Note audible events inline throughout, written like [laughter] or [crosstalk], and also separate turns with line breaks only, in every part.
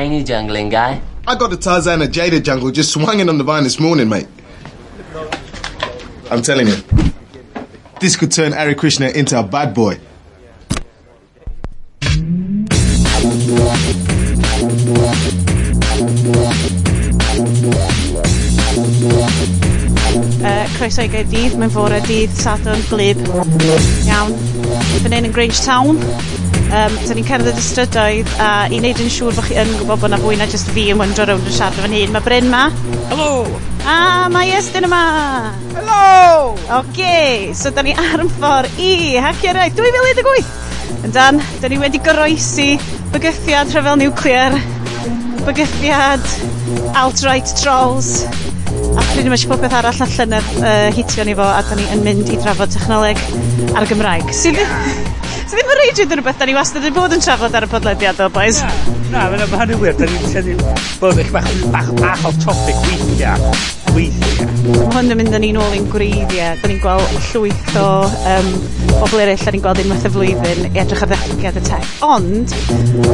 Ain't jungling, guy?
I got the Tarzan of Jada jungle just swinging on the vine this morning, mate. I'm telling you, this could turn Ari Krishna into a bad boy.
uh, croeso i Gaerdydd, mae'n fore dydd, sadwrn, glyb, iawn. fan hyn yn Grange Town. Um, da ni'n cerdded y strydoedd a i wneud yn siŵr bod chi yn gwybod bod na fwy na just fi yn wyndro rownd yn siarad fan hyn. Mae Bryn ma.
Helo!
A mae Estyn yma.
Helo!
Oce, okay, so da ni ar ffordd i Hacio Rai 2018. Yn dan, da ni wedi goroesi bygythiad rhyfel niwclear, bygythiad alt-right trolls, a pryd ymysg popeth arall allan yr uh, hitio ni fo a da ni yn mynd i drafod technoleg a'r y Gymraeg. Sydd so, [laughs] ddim yn reidio dyn nhw beth, da ni wastad yn bod yn trafod ar y podlediad o, boys.
Na, na, mae hynny'n wir. Da ni'n bod eich bach, bach, bach off topic weithiau gweithio.
Ma' hwn yn mynd â ni nôl i'n gwreiddiau. Da ni'n gweld llwyth o um, bobl eraill 'dan ni'n gweld unwaith y flwyddyn i edrych ar ddatblygiad y tech, ond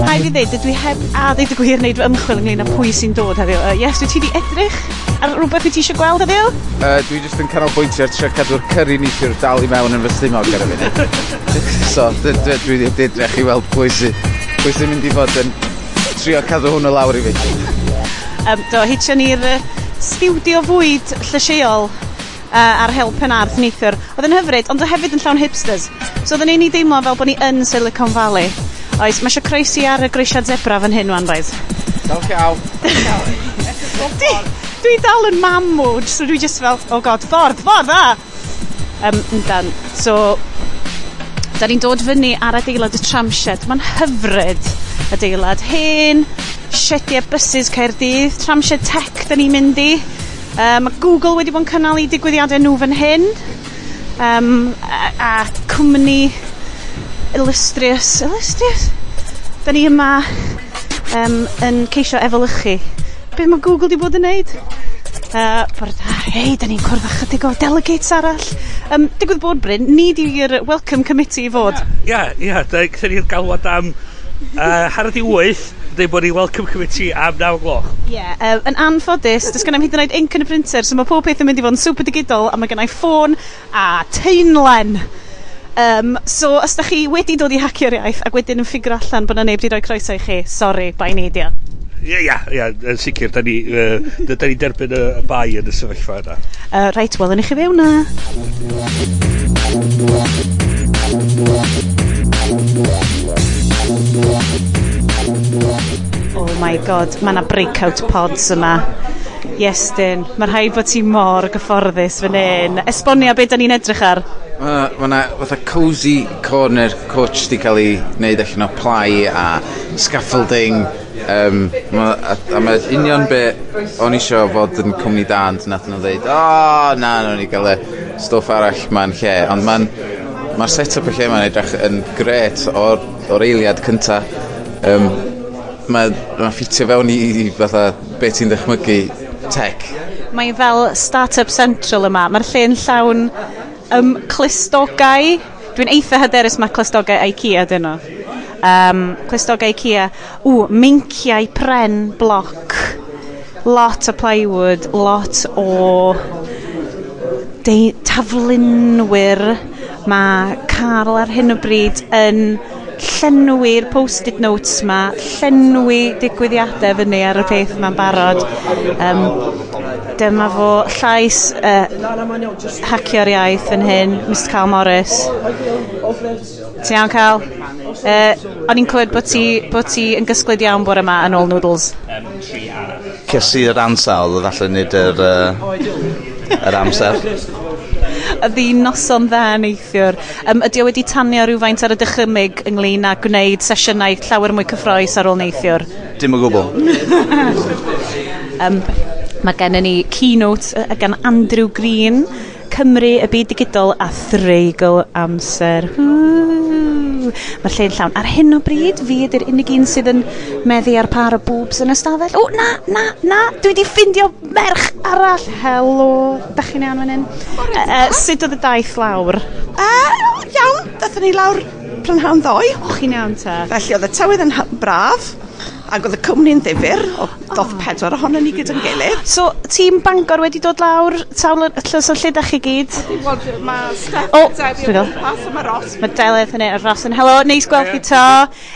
rhaid fi ddweud, dydw i heb, a ddeud y gwir, wneud fy ymchwil ynglyn â pwy sy'n dod heddiw. Uh, yes, dwi ti 'di edrych ar rhywbeth wyt ti eisiau gweld heddiw?
Uh, dwi jyst yn canolbwyntio ar trio cadw'r cyrru neithiwr dal i mewn yn fy stumog ar y funud. [laughs] so, dwi wedi edrych i weld pwy sy'n pwy sy'n mynd i fod yn trio cadw hwn o lawr i fi.
Um, do, hitio ni'r uh, stiwdio fwyd llysieuol uh, ar help yn arth neithiwr. Oedd yn hyfryd, ond hefyd yn llawn hipsters. So oedden ni'n ei deimlo fel bod ni yn Silicon Valley. Oes, mae eisiau croesi ar y greisiad zebra fan hyn, wan, roedd.
Dal iawn. [laughs]
dwi, dwi dal yn mam mood, so dwi just fel, oh god, ffordd, ffordd, a! Um, dan, so, da ni'n dod fyny ar adeilad y tramshed. Mae'n hyfryd adeilad hen, siediau bysys Caerdydd, tramsiau tech da ni'n mynd i. Um, mae Google wedi bod yn cynnal i digwyddiadau nhw fan hyn. Um, a, a cwmni Illustrious. Illustrious? Da ni yma um, yn ceisio efelychu. Be mae Google wedi bod yn neud? Uh, bwrdd, hei, da ni'n cwrdd â chydig o delegates arall. Um, digwydd bod Bryn, ni di'r Welcome Committee i fod.
Ia, yeah, ia, yeah, da ni'n galwad am uh, harad i wyth, dweud bod ni welcome committee am 9 gloch.
Ie, yeah, uh, yn anffodus, does gennau hyd yn oed ink yn y printer, so mae pob peth yn mynd i fod yn super digidol, a mae gennau ffôn a teunlen. Um, so, os da chi wedi dod i hacio'r iaith ac wedyn yn ffigur allan bod na neb wedi rhoi croeso i chi, sorry, bai neidio.
Ie, ia, ia, yn sicr, da ni, uh, da ni derbyn y, y bai yn y sefyllfa yna.
Uh, right, welwn i chi fewn na. Oh my god, mae yna breakout pods yma. Iestyn, mae'n rhaid bod ti mor gyfforddus fan hyn. Esbonio beth da ni'n edrych ar.
Mae yna fatha cozy corner coach di cael ei wneud allan o plai a scaffolding. Um, ma, a, a mae union be o'n isio fod yn cwmni dan, nath nhw ddeud, o oh, na, nhw'n i gael y stwff arall ma'n lle. Ond ma'n Mae'r set-up y lle mae'n edrych yn gret o'r, or eiliad cynta. Um, mae, ma ffitio fewn i, i fatha be ti'n dychmygu tech.
Mae fel Startup Central yma. Mae'r lle'n llawn um, clistogau. Dwi'n eitha hyderus mae clistogau IKEA dyn nhw. Um, clistogau IKEA. W, minciau pren bloc. Lot o plywood, lot o taflunwyr Mae Carl ar hyn o bryd yn llenwi'r post-it notes ma, llenwi digwyddiadau fyny ar y peth ma'n barod. Um, dyma fo llais uh, hacio'r iaith yn hyn, Mr Carl Morris. Ti iawn, Carl? Uh, o'n i'n clywed bod ti, bod ti yn gysglyd iawn bore yma yn ôl noodles.
Um, Cesi yr ansawdd, falle nid yr, uh, yr amser
y ddi noson dda neithiwr. Um, ydy o wedi tanio rhywfaint ar y dychymig ynglyn â gwneud sesiynau llawer mwy cyffroes ar ôl neithiwr?
Dim o gwbl. [laughs]
um, mae gen ni keynote gan Andrew Green, Cymru, y byd digidol a threigl amser mae'r lle'n llawn. Ar hyn o bryd, fi ydy'r unig un sydd yn meddu ar par o bwbs yn ystafell. O, na, na, na, dwi wedi ffindio merch arall. Helo, da chi'n iawn fan hyn? Uh, sut oedd y daith lawr?
Uh, iawn, dathon ni lawr prynhawn ddoe.
O, chi'n iawn ta?
Felly oedd y tywydd yn braf,
Ac oedd y cwmni'n ddifur, doth oh. pedwar ohono ni gyda'n gilydd.
So, tîm Bangor wedi dod lawr, tawl y llys o lle da chi gyd?
Mae Steph oh, mas yma Ross.
Mae Deledd hynny, e- Ross yn helo, neis gweld chi to.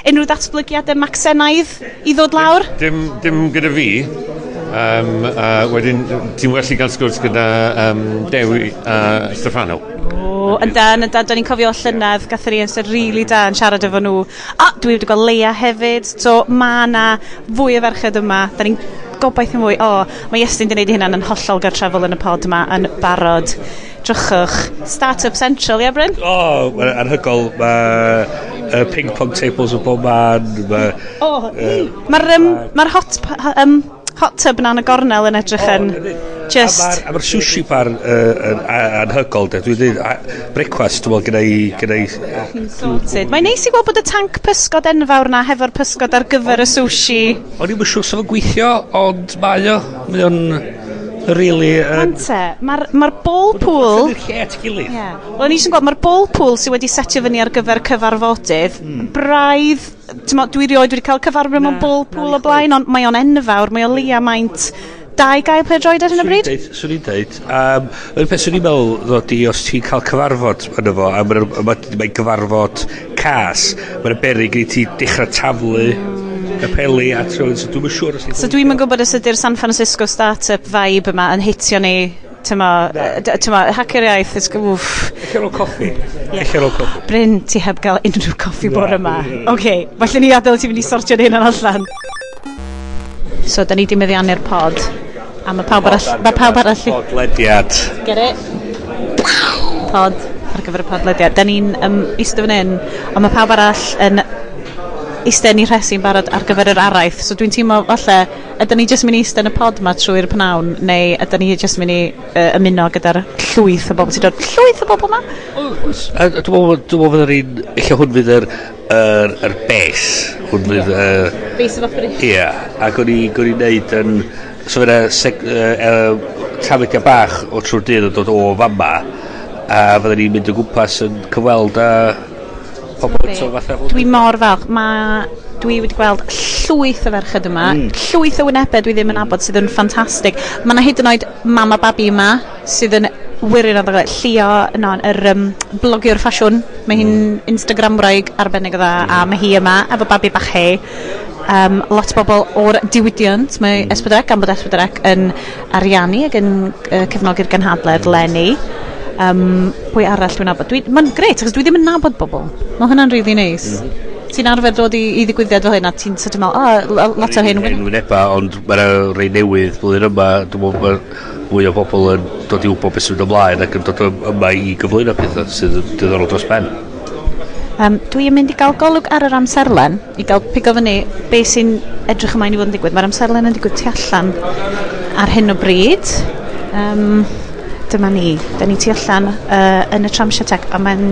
Unrhyw datblygiadau Maxenaidd i ddod lawr?
Dim, dim gyda fi. Um, uh, wedyn, ti'n well i gael sgwrs gyda um, Dewi a uh, Stefano.
O, yn dan, yn dan, do'n i'n cofio llynedd, gathen ni amser rili really da yn siarad efo nhw. A, dwi wedi gweld Leia hefyd, so ma na fwy o ferched yma. Da ni'n gobaith yn fwy, o, oh, mae Iestyn wedi gwneud hynna'n yn hollol gartrefol yn y pod yma yn barod. Drychwch, Startup Central, ie, Bryn?
O, oh, mae'n anhygol, mae uh, ping-pong tables o bob man. Mae
oh, uh, mae'r um, ma hot... Um, hot tub yna yn y gornel yn edrych yn... Oh, just...
A mae'r ma sushi bar yn uh, anhygol, de. Dwi'n dweud, brecwast, dwi'n gweld gyda i...
Sorted. Mae'n neis i gweld bod y tank pysgod enfawr na hefo'r pysgod ar gyfer y sushi.
O'n i'n siŵr sef yn gweithio, ond mae o. Mae o'n really... Uh,
Ante, mae'r ma ball pool...
Yn lle at gilydd.
Yeah. Wel, ni eisiau gweld, mae'r ball pool sydd wedi setio fyny ar gyfer cyfarfodydd, mm. braidd, dwi rioed wedi cael cyfarfod mewn ball pool o blaen, ond mae o'n enfawr, mae o lia maint dau gael played droed ar hyn o bryd?
Swn i'n deud. Um, yr peth swn i'n meddwl, ddod i, os ti'n cael cyfarfod yn efo, a mae'n ma, ma cyfarfod cas, mae'n beryg i ti dechrau taflu hmm capeli a trwy'n so dwi'n siŵr os
So dwi'n yn gwybod os ydy'r San Francisco startup vibe yma yn hitio ni Tyma, tyma, hacker iaith is wff,
Eich ar coffi. Eich ar coffi.
Bryn, ti heb gael unrhyw coffi bore yma. Oce, okay, falle ni adael ti fynd i sortio'n hyn yn allan. So, da ni di meddiannu'r pod. A mae pawb arall... Mae pawb arall...
Podlediad.
Get it? Pod ar gyfer y podlediad. Da ni'n um, eistedd fan hyn, ond mae pawb arall yn eistedd ni rhesi'n barod ar gyfer yr araith. So dwi'n teimlo, falle, ydyn ni jyst mynd i eistedd yn y pod ma trwy'r pnawn, neu ydyn ni jyst mynd i uh, ymuno gyda'r llwyth o bobl sy'n dod. Llwyth o bobl ma?
Dwi'n meddwl fydd yr un, eich hwn fydd yr, yr, yr bes. Hwn fydd...
Bes of ffrif.
Ie, ac o'n i o'n i'n neud yn... So fyna trafodiad bach o trwy'r dydd yn dod o fama a fydden ni'n mynd o gwmpas yn cyfweld a pobl to fatha...
Dwi mor falch. mae dwi wedi gweld llwyth o ferched yma, mm. llwyth o wynebau dwi ddim yn abod sydd yn ffantastig. Mae yna hyd yn oed mama babi yma sydd yn wirin o ddoglau. Llio, no, yr um, blogiwr ffasiwn, mae hi'n mm. Instagram Instagramwraig arbennig o dda, a mm. mae hi yma efo babi bach hei um, lot o bobl o'r diwydiant. Mae mm. Esbydrec, gan bod Esbydrec yn ariannu ac yn uh, cefnogi'r gynhadledd mm. Lenny um, pwy arall dwi'n nabod. Dwi, Mae'n gret, achos dwi ddim yn nabod bobl. Mae hwnna'n really neis. Mm. Ti'n arfer dod i, i ddigwyddiad fel hyn a ti'n sydyn meddwl, ah, o, oh, lot o'r hyn.
yn wyneba, ond mae'n rei newydd blwyddyn yma, dwi'n meddwl mae mwy o bobl yn dod i wybod beth sy'n ymlaen ac yn dod yma i gyflwyno pethau sydd yn diddorol dros ben.
Um, dwi yn mynd i gael golwg ar yr amserlen i gael pigo fyny beth sy'n edrych ymlaen i fod yn digwydd. Mae'r amserlen yn digwydd tu allan ar hyn o bryd. Um, dyma ni. Da ni tu allan uh, yn y Tramsiatec a mae'n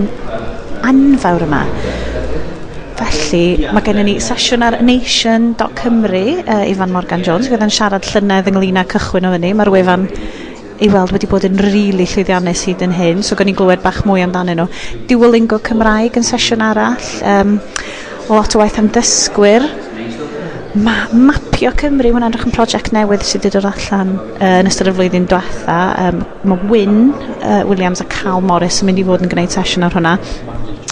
anfawr yma. Felly, mae gennym ni sesiwn ar nation.cymru, uh, Ifan Morgan Jones, fydd yn siarad llynedd ynglyn â cychwyn o fyny. Mae'r wefan i weld wedi bod yn rili really llwyddiannus hyd yn hyn, so gan i glywed bach mwy amdanyn nhw. Duolingo Cymraeg yn sesiwn arall, um, lot o waith am dysgwyr, Ma Mapio Cymru, mae'n edrych yn prosiect newydd sydd wedi dod allan uh, yn ystod y flwyddyn diwetha. Um, mae Wyn uh, Williams a Cal Morris yn mynd i fod yn gwneud sesiwn ar hwnna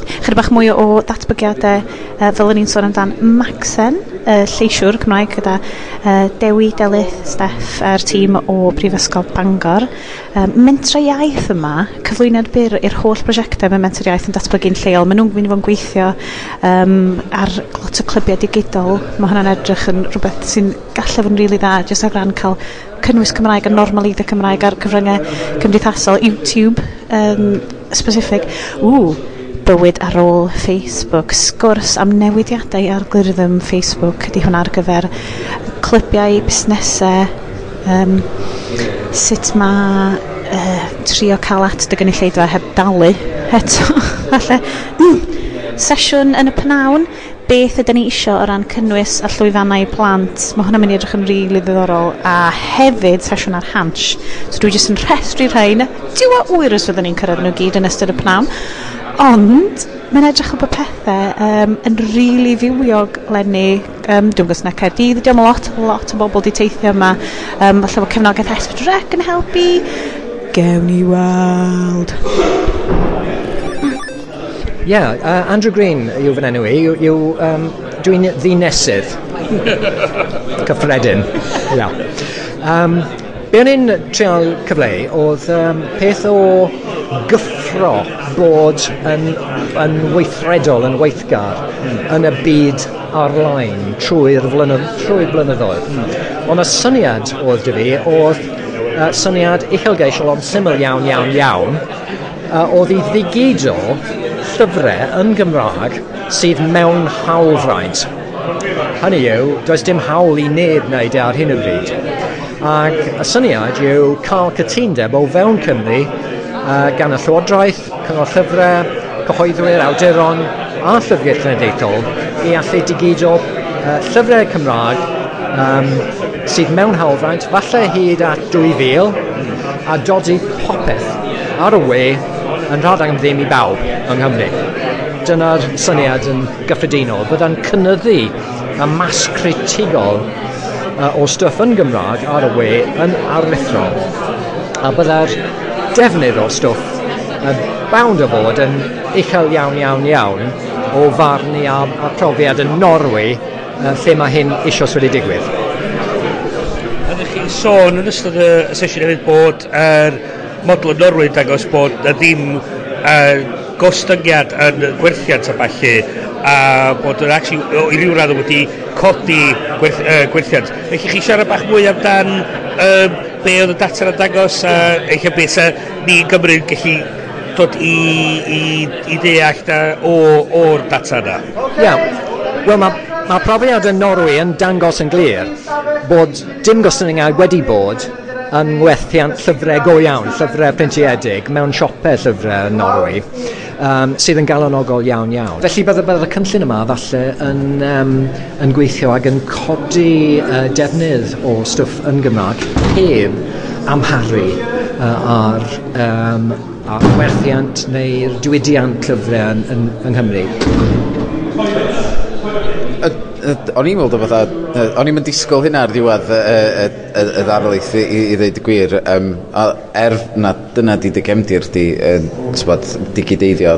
chydig bach mwy o datblygiadau uh, fel o'n i'n sôn amdan Maxen, uh, lleisiwr Cymraeg gyda uh, Dewi Delyth Steff a'r tîm o Prifysgol Bangor. Um, Mentra Iaith yma cyflwyniad byr i'r holl brosiectau mae Mentra Iaith yn datblygu'n lleol maen nhw'n mynd i fod yn gweithio um, ar lot o clybiau digidol. Mae hwnna'n edrych yn rhywbeth sy'n gallu fod yn rili really dda jyst ar ran cael cynnwys Cymraeg a normaliddau Cymraeg ar cyfryngau cymdeithasol. YouTube um, specific. Ww, bywyd ar ôl Facebook. Sgwrs am newidiadau algorithm Facebook ydy hwn ar gyfer clybiau, busnesau, um, sut mae uh, trio cael at dy gynulleidfa heb dalu eto. [laughs] Falle, mm, sesiwn yn y pnawn, beth ydyn ni isio o ran cynnwys a llwyfannau plant. Mae hwnna'n mynd i edrych yn rili really ddiddorol a hefyd sesiwn ar hansh. So dwi jyst yn rhestru rhain. Diwa wyr os fyddwn ni'n cyrraedd nhw gyd yn ystod y pnawn. Ond mae'n edrych o bod pethau um, yn rili really fywiog lenni. Um, dwi'n gwrs na Caerdydd, dwi'n lot, lot o bobl di teithio yma. Um, falle bod cefnogaeth S4C yn helpu. Gewn ni weld.
Ie, yeah, uh, Andrew Green yw fy enw i. Yw, yw, um, dwi'n ddinesydd. Cyffredin. yeah. Um, be o'n i'n trial cyfleu oedd um, peth o gyff effro bod yn, yn weithredol, yn weithgar, mm. yn y byd ar-lein trwy'r flynydd, trwy blynyddoedd. Mm. Ond y syniad oedd dy fi oedd uh, syniad uchelgeisiol ond syml iawn, iawn, iawn, uh, oedd i ddigido llyfrau yn Gymraeg sydd mewn hawlfraint. Hynny yw, does dim hawl i neb wneud e ar hyn o bryd. Ac y syniad yw cael cytundeb o fewn Cymru uh, gan y Llywodraeth, Cyngor Llyfrau, cyhoeddwyr, awduron a llyfrau cenedlaethol i allu digydo uh, llyfrau Cymraeg um, sydd mewn hawlfraint, falle hyd at 2000, a dodi popeth ar y we yn rhad am ddim i bawb yng Nghymru. Dyna'r syniad yn gyffredinol, Byddai'n cynnyddu y mas critigol uh, o stwff yn Gymraeg ar y we yn aruthrol. A byddai'r defnydd o stwff yn bound o fod yn uchel iawn iawn iawn o farnu a, a profiad yn Norwy uh, lle mae hyn isios wedi digwydd.
Ydych chi'n sôn yn ystod y sesiwn hefyd bod yr er model yn Norwy dangos bod na ddim er, gostyngiad yn gwerthiant a falle a bod yn actually i ryw radd wedi codi gwerth, uh, gwerthiant. Felly chi siarad bach mwy amdan um, be oedd y data yn dangos a eich beth sa ni yn Gymru gallu dod i, i, i deall da, o'r data yna.
Ia, Yeah. Wel, mae ma profiad yn Norwy yn dangos yn glir bod dim gostyngiad wedi bod yn werthiant llyfrau go iawn, llyfrau printiedig, mewn siopau llyfrau yn Norwy, um, sydd yn galonogol iawn iawn. Felly bydde, bydde y cynllun yma falle yn, um, yn gweithio ac yn codi uh, defnydd o stwff yn Gymraeg heb amharu uh, ar um, a werthiant neu'r diwydiant llyfrau yn, yn, yng Nghymru
o'n i'n meddwl fatha, o'n i'n disgwyl hynna ar ddiwedd y, y, y, y ddarlith i, i, i ddeud y gwir. Um, a er na dyna di dy gemdir di, uh, digideiddio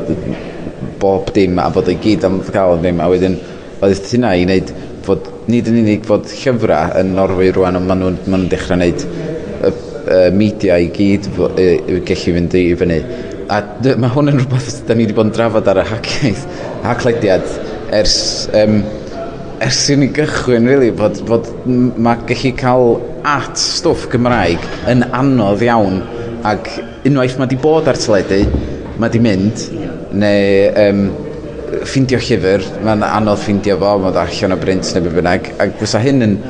bob dim a bod ei gyd am gael ddim. A wedyn, oedd hynna i wneud fod, nid yn unig fod llyfrau yn Norwy rwan, ond maen nhw'n ma nhw dechrau wneud y, y media i gyd gallu fynd i fyny. A mae hwn yn rhywbeth da ni wedi bod yn drafod ar y haclediad ers um, ers i ni gychwyn, really, bod, bod mae gallu cael at stwff Gymraeg yn anodd iawn ac unwaith mae di bod ar teledu, mae di mynd, neu um, ffindio llyfr, mae'n anodd ffindio fo, mae'n allan o brint neu bynnag, ac fysa hyn yn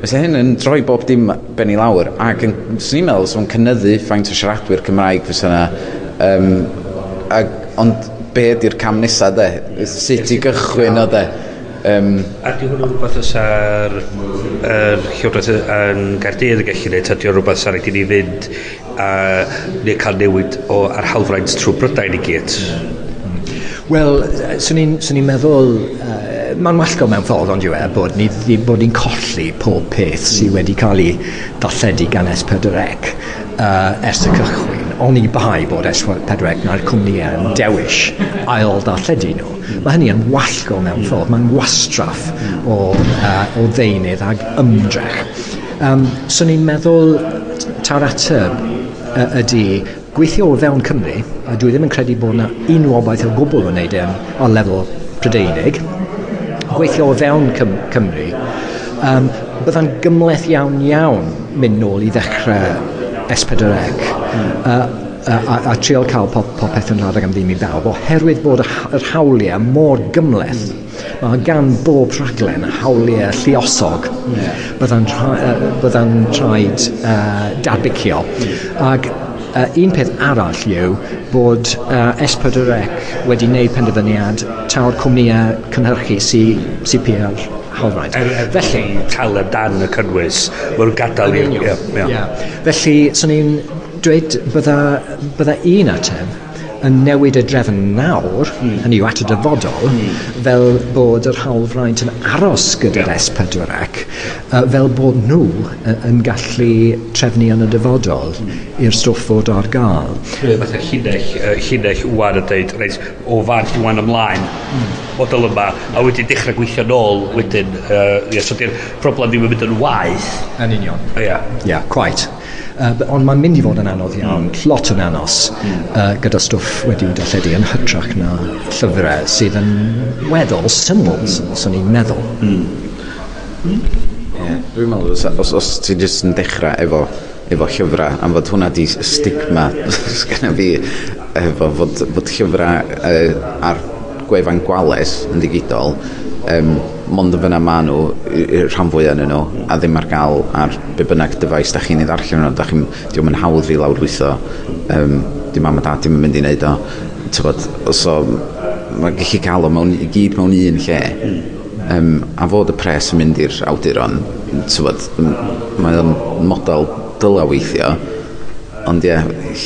Fysa hyn yn troi bob dim ben i lawr ac yn, swn i'n meddwl, swn i'n cynnyddu ffaint o siaradwyr Cymraeg fysa yna um, ac, ond be ydy'r cam nesaf de? Sut i gychwyn o de? Um,
a di hwnnw rhywbeth os ar er, llywodraeth yn Gardydd yn gallu neud, a di hwnnw rhywbeth ar i ni fynd a neu cael newid o ar halfraint trwy Brydain i gyd?
Wel, swn i'n meddwl, uh, mae'n wallgo mewn ffordd ond yw e, bod ni bod ni'n colli pob peth sydd wedi cael ei darlledu gan S4C uh, ers y cychwyn oni bai bod S4C na'r cwmnïau e yn dewis ail darlledu nhw. Mae hynny yn wallgo mewn ffordd, mae'n wastraff o, uh, o ddeunydd ag ymdrech. Um, so ni'n meddwl ta'r ateb uh, ydy gweithio o fewn Cymru, a dwi ddim yn credu bod yna unrhyw obaith o gwbl yn neud yn ar lefel Prydeinig, gweithio o fewn Cym Cymru, um, byddai'n gymleth iawn iawn mynd nôl i ddechrau S4C mm. uh, a, a trial cael popeth yn rhadeg am ddim i bawb oherwydd bod yr hawliau mor gymleth mae gan bob rhaglen hawliau lluosog yeah. bydda'n, tra, byddan traed uh, darbicio mm. ac uh, un peth arall yw bod uh, S4C wedi gwneud penderfyniad taw'r cwmnïau cynhyrchu sy'n sy, PR hofraeth.
Er, er, Felly... Tal dan y cynnwys. Mae'n gadael i'r... Yeah,
yeah. yeah. Felly, swn i'n dweud bydda, bydda un ateb yn newid y drefn nawr, mm. hynny yw at y dyfodol, mm. fel bod yr hawlfraint yn aros gyda'r yeah. S4C, uh, fel bod nhw uh, yn gallu trefnu yn y dyfodol mm. i'r stwff fod ar gael.
Fatha llinell, uh, llinell wad a dweud, reit, o fan i wan ymlaen, mm model yma a wedyn dechrau gweithio nôl wedyn uh, yeah, so di'r problem ddim yn mynd yn waith
yn union
ia yeah.
yeah, quite uh, ond mae'n mynd i fod yn anodd iawn mm. lot yn anos mm. uh, gyda stwff wedi darlledu yn hytrach na llyfrau sydd yn weddol syml mm. sy'n ni'n meddwl mm.
Mm. Yeah. Dwi'n meddwl os, os, os ti jyst yn dechrau efo efo llyfrau am fod hwnna di stigma [laughs] sgan fi efo fod, fod llyfrau uh, ar gwefan gwales yn digidol, um, mond yn fyna ma nhw rhan fwy yn nhw a ddim ar gael ar be bynnag dyfais da chi'n ei ddarllen nhw. Da chi'n diwm yn hawdd fi lawr weithio um, dim mam a dad dim yn mynd i wneud o. Tybod, so mae'n gallu cael o mewn, i gyd mewn un lle um, a fod y pres yn mynd i'r awduron tybod, mae'n model dyla weithio ond ie,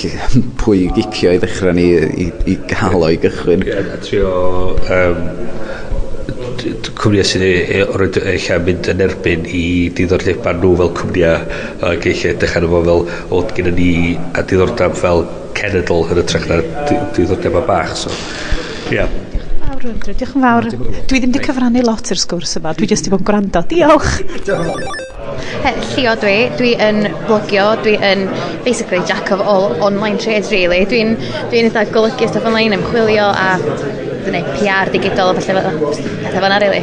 [laughs] pwy gicio i ddechrau ni i, i gael o'i gychwyn.
Ie, yeah, trio... Um, cwmnïau sydd e, eich e, mynd yn erbyn i diddordebau nhw fel cwmnïau ac eich edrych arno fo fel o gyda ni a diddordeb fel cenedl yn y trech na diddordebau bach so ie yeah.
Diolch yn fawr. Dwi ddim wedi cyfrannu lot i'r sgwrs yma. Dwi jyst wedi bod yn gwrando. Diolch!
Llio dwi, dwi yn blogio, dwi yn basically jack of all online trades really. Dwi'n dwi eitha golygu stuff online, ymchwilio a gwneud PR digidol a falle pethau fanna really.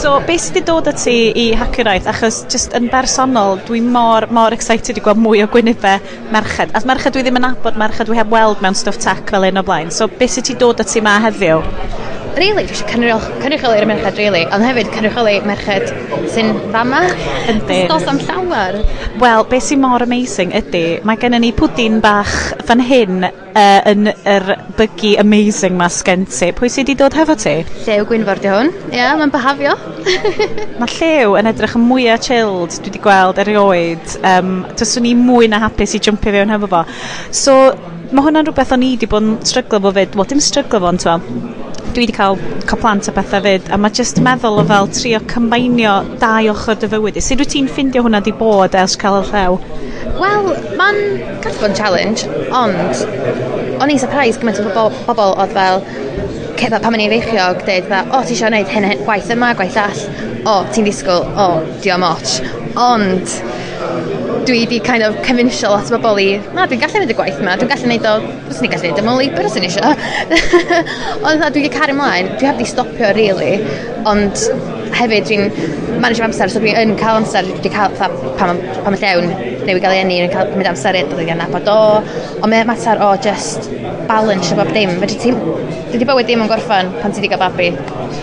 So, beth sydd wedi dod at ti i Hackeraeth? Achos, just yn bersonol, dwi mor, mor excited i gweld mwy o Gwynebe merched. A merched dwi ddim yn abod, merched dwi heb weld mewn stuff tech fel un o blaen. So, beth sydd wedi dod at ti ma heddiw?
really, dwi eisiau cynrychioli ar merched, really. ond hefyd cynrychioli merched sy'n fama. Yndi. Dos am llawer.
Wel, beth sy'n mor amazing ydy, mae gennym ni pwdin bach fan hyn uh, yn yr bygu amazing ma sgen ti. Pwy sydd wedi dod hefo ti?
Llew Gwynfor di hwn. Ia, yeah, mae'n bahafio. [laughs]
Mae Llew yn edrych yn mwyaf chilled dwi wedi gweld erioed. Um, Dyswn ni mwy na hapus i jumpio fewn hefo fo. So, mae hwnna'n rhywbeth o'n i wedi bod yn stryglo fo fyd. Wel, dim stryglo fo, twa dwi wedi cael, cael plant a bethau fyd a mae jyst meddwl o fel trio cymbainio dau ochr dy fywyd sut wyt ti'n ffindio hwnna di bod ers cael y llew?
Wel, mae'n gallu bod yn challenge ond o'n i'n surprise gymaint o bobl, bobl oedd fel, fel pan mae'n ei feichiog, dweud fel, o, ti eisiau gwneud hyn, gwaith yma, gwaith all, o, ti'n disgwyl, o, oh, di moch. Ond, dwi wedi kind of convincio lot o bobl i, na, dwi'n gallu gwneud y gwaith yma, dwi'n gallu gwneud o, dwi'n ni'n gallu gwneud y mwy, os ni'n eisiau. [laughs] Ond dwi wedi cario ymlaen, dwi heb di stopio, really ond hefyd dwi'n manage amser, so dwi'n yn cael amser, dwi wedi cael pam, pam mae llewn newid gael ei enni, yn cael mynd amser i ddod i anabod o, ond mae'n mater o just balance o bob dim. Fedri ti, dwi wedi bywyd dim yn gorffan pan ti wedi cael babi,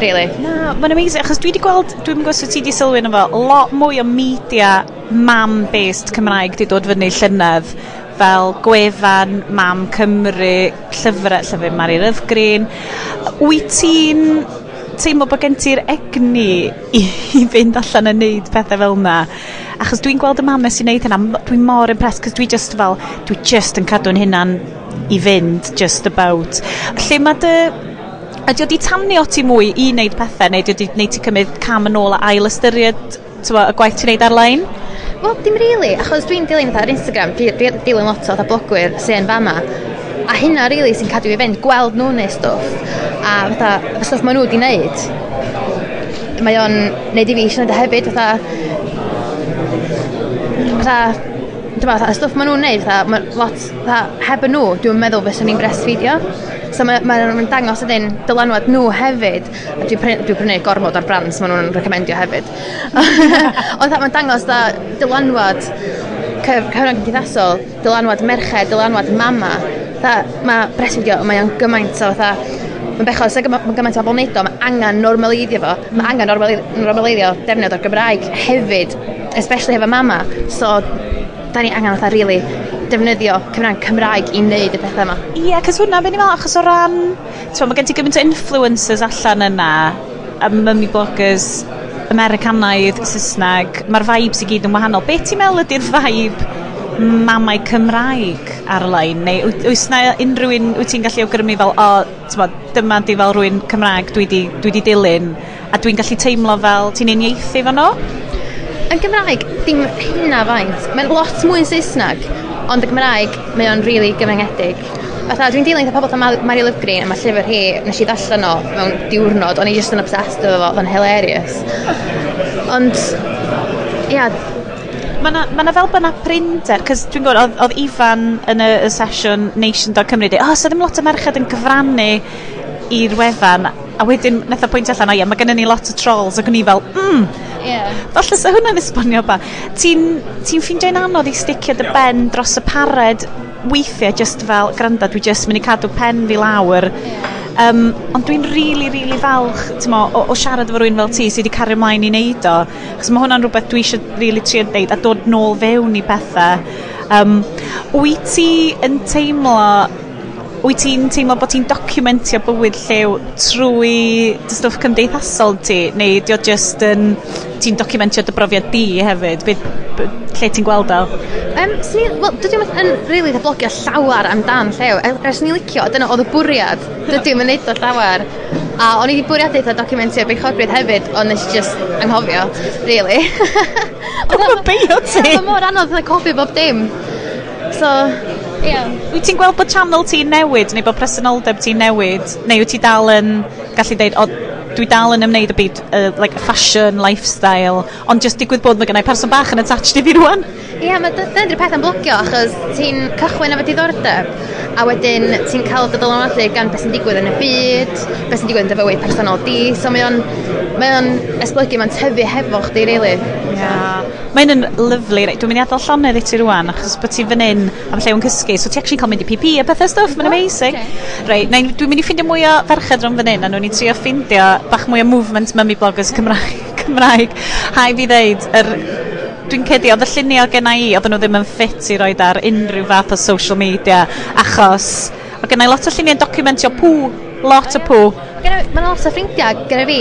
really.
Na, mae'n amazing, achos dwi wedi gweld, dwi'n gwybod sut ti wedi sylwi yno fo, lot mwy o media mam-based Cymraeg wedi dod fyny llynedd fel Gwefan, Mam Cymru, llyfrau, llyfrau Mari Ryddgrin. Wyt ti'n teimlo bod gen ti'r egni i, i fynd allan a neud pethau fel yna. Achos dwi'n gweld y mamau sy'n neud hynna, dwi'n mor impressed, cos dwi just fel, dwi just yn cadw'n hynna'n i fynd, just about. Lle mae dy... Ydy wedi tamnio ti mwy i wneud pethau, neu ydy wedi ti cymryd cam yn ôl a ail ystyried tywa, y gwaith ti'n neud ar-lein?
Wel, dim really, achos dwi'n dilyn ar Instagram, dwi'n dilyn lot o blogwyr sy'n fama, a hynna rili really sy'n cadw i fynd gweld nhw'n neud stwff a fatha y stwff maen nhw wedi wneud mae o'n neud i fi eisiau neud hefyd fatha fatha dyma, fatha y stwff maen nhw'n neud, fatha ma lot, fatha heb nhw, dwi'n meddwl fyswn i'n breastfeedio. So mae'n ma, ma dangos ydyn dylanwad nhw hefyd, a dwi'n prynu, dwi prynu gormod ar brands maen nhw'n recomendio hefyd. [laughs] Ond mae'n dangos da dylanwad cyfrwng cymdeithasol, dylanwad merched, dylanwad mama, mae breastfeedio, mae o'n gymaint o fatha, mae'n bechod, sy'n gymaint, gymaint o bobl wneud o, mae angen normaleiddio fo, mae angen normaleiddio defnydd o'r Gymraeg hefyd, especially efo mama, so da ni angen fatha really defnyddio Cymraeg, Cymraeg i wneud y pethau yma.
Ie, yeah, cos hwnna, fe i meddwl, achos o ran, ti'n mae gen ti gymaint o influencers allan yna, a mummy bloggers, Americanaidd, Saesneg, mae'r vibes i gyd yn wahanol. Be ti'n meddwl ydy'r vibe mamau Cymraeg ar-lein? Neu oes yna unrhyw un wyt ti'n gallu awgrymu fel, o, tyma, dyma di fel rhywun Cymraeg dwi di, dwi di dilyn, a dwi'n gallu teimlo fel ti'n uniaethu fo nhw?
Yn Gymraeg, dim hynna faint. Mae'n lot mwy yn Saesneg, ond y Gymraeg, mae o'n rili really gyfyngedig. Fatha, dwi'n dilyn gyda pobl fel Mary Lyfgrin, a mae llyfr hi, nes i ddallan o mewn diwrnod, o'n i just yn obsessed efo fo, o'n hilarious. Ond, ia, yeah,
Mae na, ma na fel byna na cys dwi'n gwybod, oedd oedd Ifan yn y, y sesiwn Nation.Cymru, o, oh, so ddim lot o merched yn cyfrannu i'r wefan, a wedyn nath o pwynt allan, o ie, mae gennym ni lot o trolls, ac o'n i fel, mm,
yeah.
falle sa hwnna'n esbonio ba. Ti'n ti ffeindio'n anodd i sticio dy ben dros y pared weithiau, just fel, granda, dwi just mynd i cadw pen fi lawr, yeah Um, ond dwi'n rili, really, rili really falch mo, o, o, siarad efo rhywun fel ti sydd wedi cario ymlaen i wneud o. Chos mae hwnna'n rhywbeth dwi eisiau rili really trio dweud a dod nôl fewn i bethau. Um, wyt ti yn teimlo wyt ti'n teimlo bod ti'n documentio bywyd llew trwy dy stwff cymdeithasol ti neu dio just yn ti'n documentio dy brofiad di hefyd? Be, be, lle ti'n gweld o?
Um, sni, well, dydw i'n yn really ddeblogio llawer amdan llew. E, Ers ni licio dyna oedd y bwriad. Dydw i'n mynd o llawer a o'n i wedi bwriad eitha documentio beichogrydd hefyd ond nes i just anghofio really
Oedd y beio ti?
Oedd mor anodd na cofio bob dim. So Yeah.
Wyt ti'n gweld bod channel ti'n newid neu bod presenoldeb ti'n newid neu wyt ti dal yn gallu deud o dwi dal yn ymwneud y byd uh, like fashion, lifestyle ond just digwydd bod mae gennau person bach yn attached i fi rwan
Ie, yeah, mae dyna di'r peth yn blogio achos ti'n cychwyn efo diddordeb a wedyn ti'n cael dy dylanwadu gan beth sy'n digwydd yn y byd beth sy'n digwydd yn dy fywyd personol di so mae o'n mae o'n esblygu mae'n tyfu hefo chdi really.
yeah. Mae'n yn lyflu dwi'n mynd i adael llonydd i ti rwan achos bod ti fan hyn am lle yn cysgu so ti actually cael mynd i PP a bethau stuff mae'n amazing
okay.
Reit, dwi'n mynd i ffeindio mwy o ferched rhwng fan hyn a nhw'n i trio ffeindio bach mwy o movement mummy bloggers Cymraeg. Cymraeg. Hai fi ddeud, er, dwi'n cedi, oedd y lluniau genna i, oedden nhw ddim yn ffit i roed ar unrhyw fath o social media, achos oedd genna i lot o lluniau documentio pŵ lot o pŵ.
Mae'n lot o ffrindiau gyda fi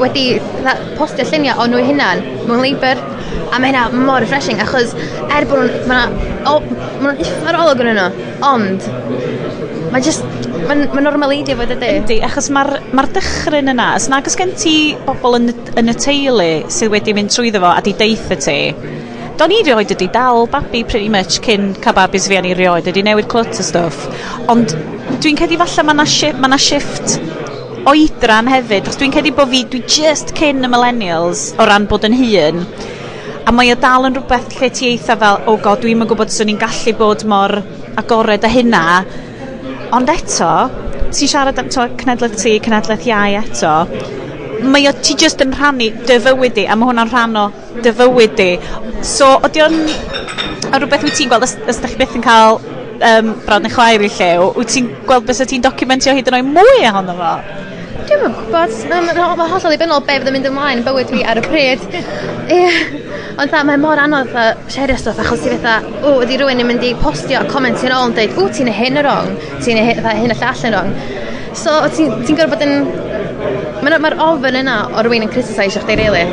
wedi postio lluniau o nhw hunan mewn Labour. A mae hynna mor refreshing achos er bod nhw'n... Mae ma iffer olwg yn nhw. Ond mae just mae'n ma normaleiddio fod ydy.
Yndi, achos mae'r ma dychryn yna, os nag oes gen ti bobl yn, yn y teulu sydd wedi mynd trwyddo fo a di deitha ti, do'n i rioed ydi dal babi pretty much cyn cael babis fi a'n i rioed, ydi newid clwt o stwff. ond Dwi'n cedi falle mae yna shi, ma shift oedran hefyd, achos dwi'n cedi bod fi, dwi just cyn y millennials o ran bod yn hun, a mae o dal yn rhywbeth lle ti eitha fel, o oh god, dwi'n yn gwybod swn i'n gallu bod mor agored a hynna, ond eto, ti siarad am to, cenedlaeth ti, cenedlaeth iau eto, mae o, ti just yn rhannu dy fywyd di, a mae hwnna'n rhan o dy fywyd di. So, ydy o'n rhywbeth wyt ti'n gweld, os, os da chi byth yn cael um, brawd neu chwaer i llew, wyt ti'n gweld beth ti'n documentio hyd yn oed mwy ohono fo?
Dwi'n gwybod, mae'n ma, ma hollol ddibynnol be fydd yn mynd ymlaen yn bywyd fi ar y pryd. Ond dda, mae mor anodd a siarad stwff achos ti fetha, o, ydi rhywun yn mynd i postio a comment yn ôl yn dweud, o, ti'n hyn y rong, ti'n hyn y llall yn rong. So, ti'n ti gorfod bod yn Mae'r ma ofyn yna o rhywun yn criticisio chdi, really.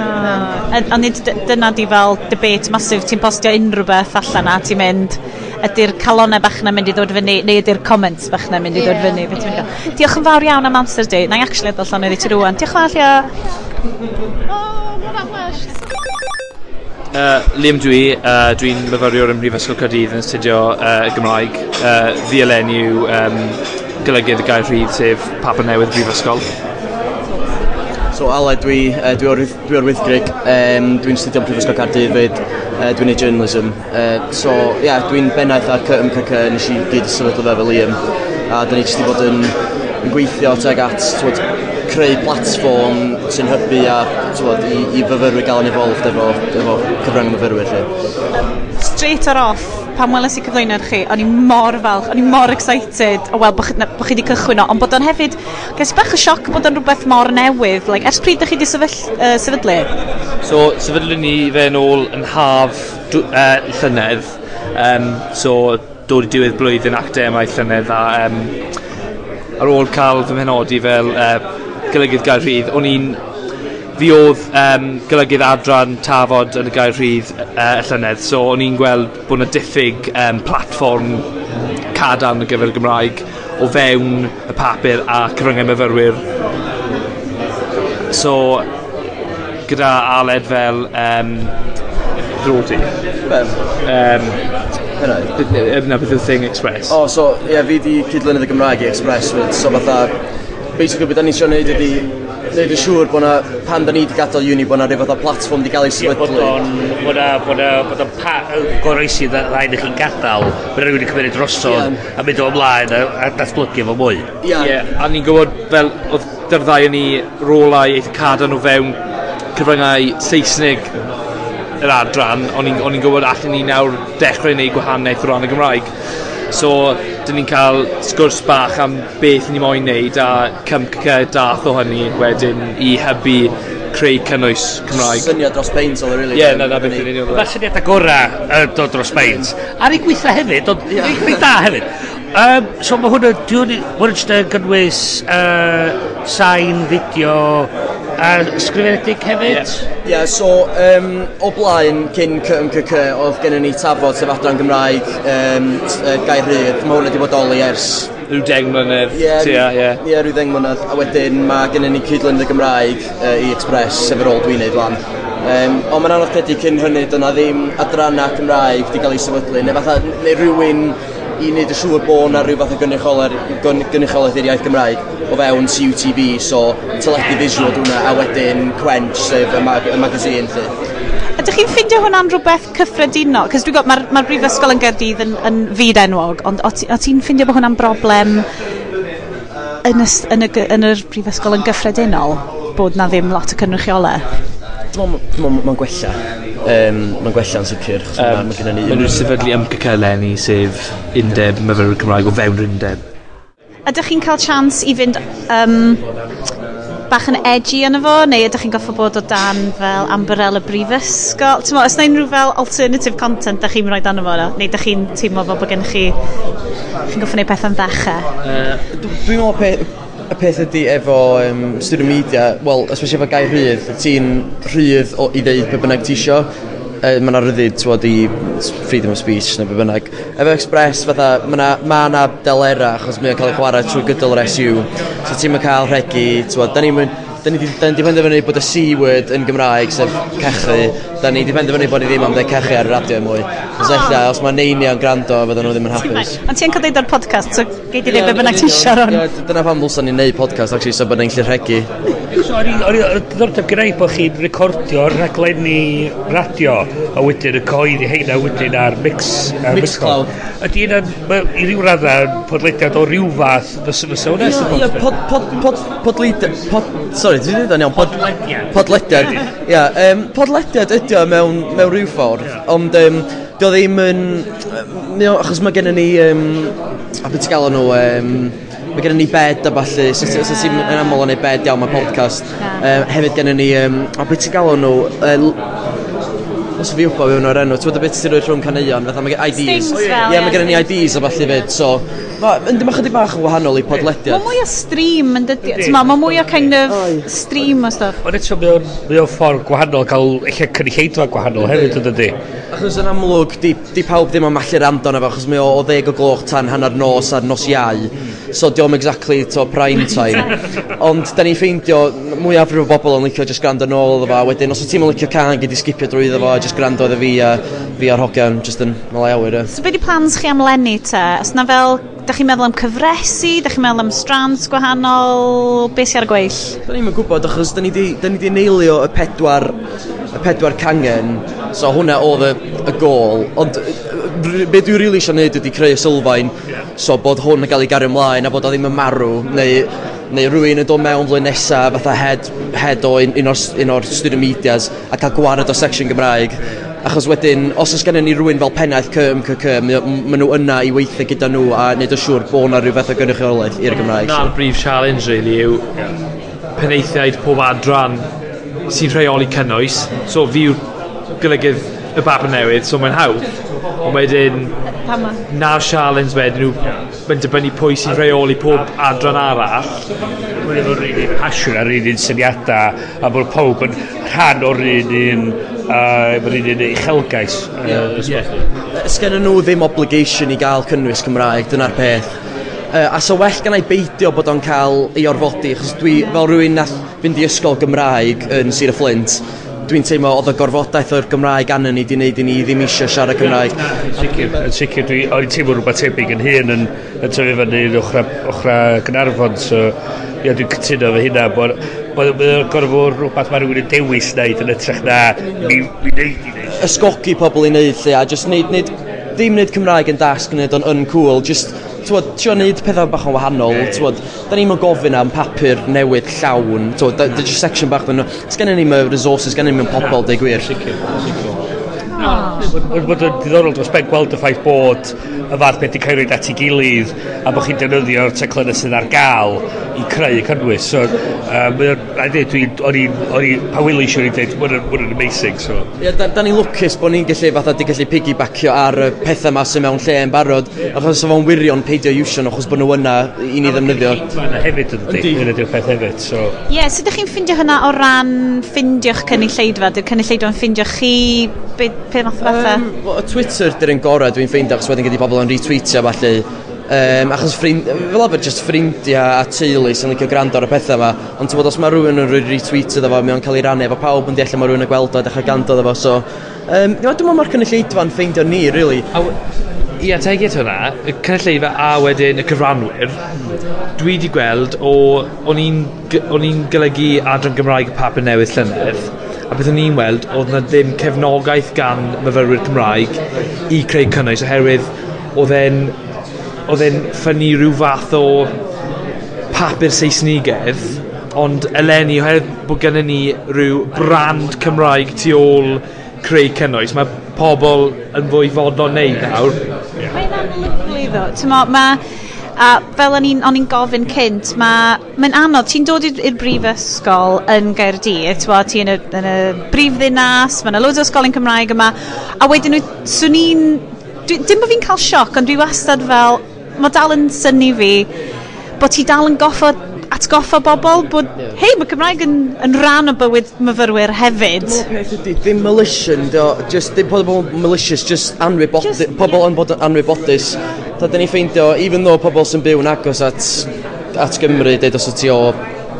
A, ah. a nid dyna di fel debate masif, ti'n postio unrhyw beth allan a ti'n mynd, ydy'r calonau bach na mynd i ddod fyny, neu ydy'r comments bach na mynd i ddod fyny.
Yeah,
yeah. Diolch yn fawr iawn am amser di. Na i actually ddod allan i ti rwan. Diolch yn fawr iawn.
Uh, Liam dwi, uh, dwi'n myfyriwr ym Mhrifysgol Caerdydd yn astudio uh, Gymraeg. Uh, fi Elen yw um, golygydd gair rhydd sef Papa Newydd Mhrifysgol.
So Ale, dwi, uh, dwi, o'r, dwi o'r wythgrig, um, dwi'n studio Prifysgol Cardydd fyd, uh, dwi'n ei journalism. Uh, so, ie, yeah, dwi'n bennaeth ar MCC, nes i gyd sefydlu fe fel Liam, a dyn ni jyst wedi bod yn, yn gweithio teg at twod, creu platform sy'n hybu a twod, i, i fyfyrwyr gael yn evolved efo, efo cyfrwng myfyrwyr.
Straight ar off, pan weles i cyflwyno'r chi, o'n i mor falch, o'n i mor excited o weld bod chi, bo chi wedi cychwyn o, ond bod o'n hefyd, ges bach o sioc bod o'n rhywbeth mor newydd, like, ers pryd ydych chi wedi sefyll, uh, sefydlu?
So, sefydlu ni fe yn ôl yn haf uh, llynedd, um, so dod i diwedd blwyddyn academaidd llynedd a um, ar ôl cael fy mhenodi fel uh, golygydd gael rhydd, o'n i'n fi oedd um, golygydd adran tafod yn y gair rhydd uh, y llynedd, so o'n i'n gweld bod yna diffyg um, platform cadarn ar gyfer y Gymraeg o fewn y papur a cyfryngau myfyrwyr. So, gyda aled fel... Um, Drodi. Fel? Um, Yna beth yw'r thing express.
O, oh, so, ie, yeah, fi di cydlynydd y Gymraeg i express, so fatha, basically, beth da ni'n siarad ydy wneud yn siŵr bod na, pan da ni wedi gadael uni, bod na rhyw fath o platform wedi cael ei sefydlu.
Bod o'n, bod o'n bod na, bod o'n goroesi rhaid i chi'n gadael, bod rhywun yn cymryd drosodd a mynd o ymlaen a, a datblygu fo mwy.
Ie,
yeah. a ni'n gwybod fel, oedd dyrddau yn ni rolau eitha cadarn o fewn cyfryngau Saesnig yr adran, o'n i'n gwybod allan ni nawr dechrau wneud gwahaniaeth o ran y Gymraeg. So, dyn ni'n cael sgwrs bach am beth ni moyn wneud a cymcyd dath o hynny wedyn i hybu creu cynnwys Cymraeg.
Syniad dros beint oedd really.
Ie, na, na, beth yn union.
Mae syniad agora uh, dod dros beint. Ar ei gweithio hefyd, ond ei da hefyd. Um, so mae hwnna, dwi'n hwnna yn gynnwys uh, sain, fideo, a sgrifenedig hefyd?
Ie, yeah, yeah, so um, o blaen cyn CMCC oedd gennym ni tafod sef adran Gymraeg um, gair rhydd, mae hwnna wedi bodoli ers
rhyw deng mlynedd.
Ie, yeah, yeah. yeah, rhyw deng mlynedd. A wedyn mae gennym ni cydlynydd y Gymraeg uh, i Express, sef yr ôl dwi'n neud lan. Um, ond mae'n anodd credu cyn hynny, dyna ddim adrannau Cymraeg wedi cael ei sefydlu, neu fatha, neu rhywun i wneud y siŵr bod na rhyw fath o gynrychiolaeth i'r iaith Gymraeg o fewn CUTV, so teledu visual dwi'n a wedyn Quench, sef y, mag y magazine lle.
Ydych chi'n ffeindio hwnna'n rhywbeth cyffredinol? Cos dwi'n gwybod, mae'r ma Brifysgol yn Gerdydd yn, yn fyd enwog, ond o ti'n ffeindio bod hwnna'n broblem yn, y, yn, y, yn yr Brifysgol yn gyffredinol bod na ddim lot o cynrychiolau?
Mae'n gwella. Um, mae'n gwella yn sicr. Um,
mae ma ni... Mae'n rhywun sefydlu ymgyceleni sef undeb myfyrwyr Cymraeg o fewn undeb.
Ydych chi'n cael chance i fynd um, bach yn edgy yna fo, neu ydych chi'n goffa bod o dan fel Amberella Brifysgol? Ti'n os na unrhyw fel alternative content ydych chi'n rhoi dan fo no? neu ydych chi'n teimlo fel bod gennych chi, chi'n goffa neud pethau'n ddechrau?
Uh, Dwi'n meddwl pe, y peth ydy efo um, student media, wel, especially efo gair rhydd, ti'n rhydd o, i ddeud pe bynnag ti isio, uh, mae yna ryddid tywod i freedom of speech neu be bynnag. Efo Express, fatha, mae yna ma na delera achos mae'n cael ei chwarae trwy gydol yr SU. So ti'n cael rhegi, tywod, da ni'n da ni wedi penderfynu bod y C-word yn Gymraeg, sef cechu, da ni wedi penderfynu bod ni ddim am ddeud cachu ar y radio mwy. Os ella, os mae neini neinia'n grando, fydden nhw ddim yn hapus.
Ond ti'n cael deud o'r podcast, so gei di ddim be bynnag ti eisiau ron.
Dyna pam ddwlsa ni'n neud podcast, actually, so bod ni'n llir
regu. O'r ddordeb gyda'i bod chi'n recordio rhaglenni radio, a wedyn y coed i heina wedyn ar mix. uh,
Mixcloud.
Ydy yna, i ryw radda, podlediad o ryw fath, fysa hwnna?
Ie, podlediad, sorry, dwi'n dweud o'n iawn, podlediad. Ie, podlediad ydy licio mewn, mewn rhyw ffordd, yeah. ond um, dio ddim yn... Um, achos mae gennym ni... Um, a beth gael nhw... Um, mae gennym ni bed a falle, sy'n yeah. sy, sy, sy yn aml yn ei bed iawn, mae podcast. Yeah. Um, hefyd gennym ni... Um, a beth gael nhw... Uh, os fi wybod fewn o'r enw. Ti'n bod y bit sy'n rhoi rhwng caneuon, fatha mae gen IDs. Stings oh, fel. Ie, mae gen i IDs a falle fyd, so... Mae'n dim ychydig bach yn wahanol i podlediad.
Mae mwy o stream yn dydi. Mae mwy o kind of stream o stuff.
Ond eto mae o'n ffordd gwahanol cael eich cynulleidfa gwahanol hefyd yn dydi.
Achos yn amlwg, di, di pawb ddim yn mallu rando na fo, achos mae o, o ddeg o gloch tan hanner nos a nos iau. So diolch exactly to prime [laughs] time. Ond da ni'n ffeindio, mwyaf rhyw bobl yn licio just grand nôl ôl iddo fo, wedyn os o ti'n licio can, gyd i skipio drwy iddo fo, just gwrando iddo fi a fi a'r hogiau yn jyst yn malawiawyr.
So beth di plans chi am lenni te? Os na fel, da chi'n meddwl am cyfresu, da chi'n meddwl am strands gwahanol, be sy'n ar y gweill?
Da ni'n gwybod achos da ni di, neilio y pedwar, y pedwar cangen, so hwnna oedd y, y gol, ond be dwi'n rili really eisiau gwneud ydy creu y sylfaen, so bod hwn yn cael ei gario ymlaen a bod o ddim yn marw, neu neu rhywun yn dod mewn flwyddyn nesaf fatha head, head o un, un o'r, un or student medias a cael gwared o section Gymraeg achos wedyn, os oes gennym ni rhywun fel pennaeth cym, cym, maen nhw yna i weithio gyda nhw a wneud o siŵr bod yna rhywbeth fath o gynrychiolaeth i'r Gymraeg.
Na'r brif challenge, really, yw penaethiaid pob adran sy'n rheoli cynnwys. So, fi yw'r golygydd y bab yn newydd, so mae'n hawdd. Ond wedyn,
pa ma?
Na'r sialens wedyn nhw, yn dibynnu pwy sy'n rheoli pob adran arall.
Mae'n efo'r un un pasiwn a'r un un syniadau, a bod pob yn rhan o'r un un a un ni'n uchelgais.
Ysgen nhw ddim obligation i gael cynnwys Cymraeg, dyna'r peth. Uh, a so well gan i beidio bod o'n cael ei orfodi, achos dwi fel rhywun nath fynd i ysgol Gymraeg yn Sir y Flint, dwi'n teimlo oedd y gorfodaeth o'r Gymraeg anon ni wedi wneud i ni ddim eisiau siarad Cymraeg.
Yn sicr, yn sicr, dwi o'n teimlo rhywbeth tebyg yn hyn yn, yn tyfu fyny hyn ochr, ochr Gynarfon, so ia, dwi'n cytuno fy hynna. bod Mae'n gorfod rhywbeth mae rhywun yn dewis wneud yn ytrach na mi, mi wneud i wneud.
Ysgogi pobl i wneud, lle, a just wneud, wneud, ddim wneud Cymraeg yn dasg, wneud o'n uncool, just tywod, trio wneud pethau bach yn wahanol, tywod, da ni'n gofyn am papur newydd llawn, tywod, da, da section bach, sgan ni'n resources, sgan ni'n pobl, deu gwir.
Sicr, sicr. Mae'n bod yn diddorol dros ben gweld y ffaith bod y fath beth i cael ei at ei gilydd a bod chi'n defnyddio'r teclynau sydd ar gael i creu y cynnwys. So, um, a dweud, o'n i'n pawili eisiau i dweud, mae'n yn amazing. So.
Yeah, da, da ni'n lwcus bod ni'n gallu fatha di gallu piggybackio ar y pethau yma sy'n mewn lle yn barod, achos o fo'n wirion peidio iwsio nhw, achos bod nhw yna i ni ddefnyddio.
Mae'n Hefyd yn ydy, yn ydy'r peth hefyd. So.
Yeah, so ydych chi'n ffindio hynna o ran ffindio'ch cynulleidfa? Dy'r cynulleidfa yn ffindio chi? Be, pe math o bethau?
Um, well, Twitter dy'r yn gorau dwi'n ffeindio achos wedyn gyda pobl yn retweetio falle. Um, achos ffrind, fel arfer just ffrindiau a teulu sy'n licio gwrando ar y pethau yma ond ti'n bod os mae rhywun yn rhoi retweet iddo fo mae o'n cael ei rannu efo pawb yn deall mae rhywun yn gweld o a dechrau gando iddo fo so. Um, dwi'n meddwl mae'r cynulleidfa'n ffeindio ni really
a, Ia, teg eto hwnna, y cynulleidfa a wedyn y cyfranwyr, dwi wedi gweld o, o'n i'n golygu adran Gymraeg y papur newydd llynedd, a beth o'n i'n weld oedd na ddim cefnogaeth gan myfyrwyr Cymraeg i creu cynnwys oherwydd oedd e'n oedd e'n ffynnu rhyw fath o papur Saesnigedd ond eleni oherwydd bod gennym ni rhyw brand Cymraeg tu ôl creu cynnwys mae pobl yn fwy fodlon neud nawr.
Mae'n amlwg ddo. Mae A fel o'n i'n on i'n gofyn cynt, mae'n ma anodd, ti'n dod i'r brifysgol yn Gaerdydd, ti yn y, yn y brifddinas, mae'n loads o ysgolion Cymraeg yma, a wedyn nhw, swn i'n, dim bod fi'n cael sioc, ond dwi wastad fel, mae dal yn syni fi bod ti dal yn goffod atgoffa bobl bod, hei, mae Cymraeg yn, yn rhan o bywyd myfyrwyr hefyd.
peth ydy, Ddim malicious, just, dim pobl malicious, just anwybodus, pobl yn bod yn anwybodus. Da, da ni ffeindio, even though pobl sy'n byw yn agos at, at Gymru, dweud os wyt ti o,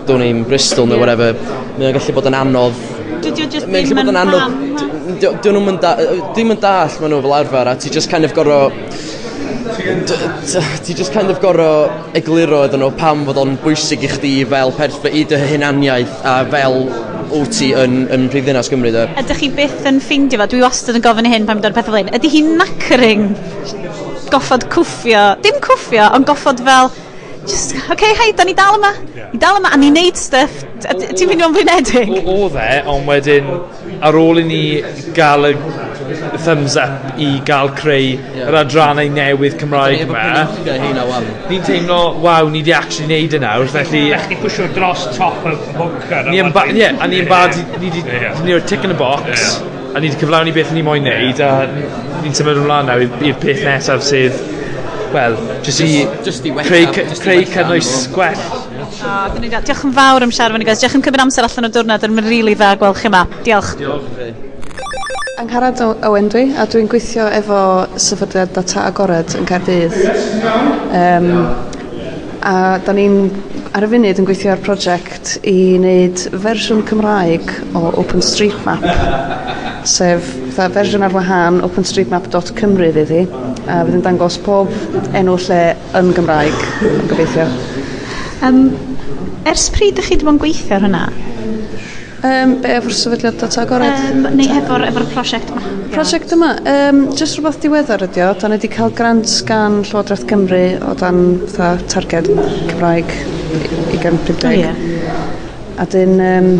dwi'n ni'n Bristol neu whatever, mae'n gallu bod yn anodd. Mae'n gallu bod
yn
anodd. Dwi'n nhw'n dall, maen nhw fel arfer, a ti just kind of gorfod ti just kind of gorau egluro iddyn nhw pam fod o'n bwysig i chdi fel perth i dy hunaniaeth a fel wyt ti yn, yn Rhydddinas Gymru de.
Ydych chi byth yn ffeindio fo? Dwi wastad yn gofyn i hyn pan dwi'n pethau fel hyn. Ydy hi'n knackering? Goffod cwffio? Dim cwffio, ond goffod fel just, oce, okay, hei, da ni dal yma. Yeah. Ni dal yma, a ni neud stuff. Ti'n fynd o'n flinedig? O, o,
o, o, o, o, o, ar ôl i ni gael y thumbs up i gael creu yeah. yr adrannau newydd Cymraeg yma. Ni'n teimlo, waw, ni wedi actually neud y nawr, felly...
Da chi pwysio dros top y bunker.
Ni ba... Ie, a ni'n bad, ni wedi wedi'r tick in a box, a ni wedi cyflawni beth ni moyn neud, a ni'n symud ymlaen nawr i'r peth nesaf sydd, wel, jyst i creu cynnwys gwell
Oh, diolch yn fawr am siarad fan i guys. Diolch yn cymryd amser allan o diwrnod. Yn rili dda gweld chi yma. Diolch.
Diolch. Angharad Owen dwi, a dwi'n gweithio efo sefydliad data agored yn Caerdydd. Um, a da ni'n ar y funud yn gweithio ar prosiect i wneud fersiwn Cymraeg o OpenStreetMap, sef fatha fersiwn ar wahân openstreetmap.cymru fydd hi, a fydd yn dangos pob enw lle yn Gymraeg yn gobeithio.
Um, ers pryd ydych chi wedi bod yn gweithio ar hynna?
Um, be efo'r sefydliad data agored?
Um, neu efo'r efo prosiect yma?
Prosiect yma, um, jyst rhywbeth diweddar ydi o. Da ni wedi cael grant gan Llywodraeth Cymru o dan fatha targed Cymraeg 2050.
Oh, yeah.
A dyn, um,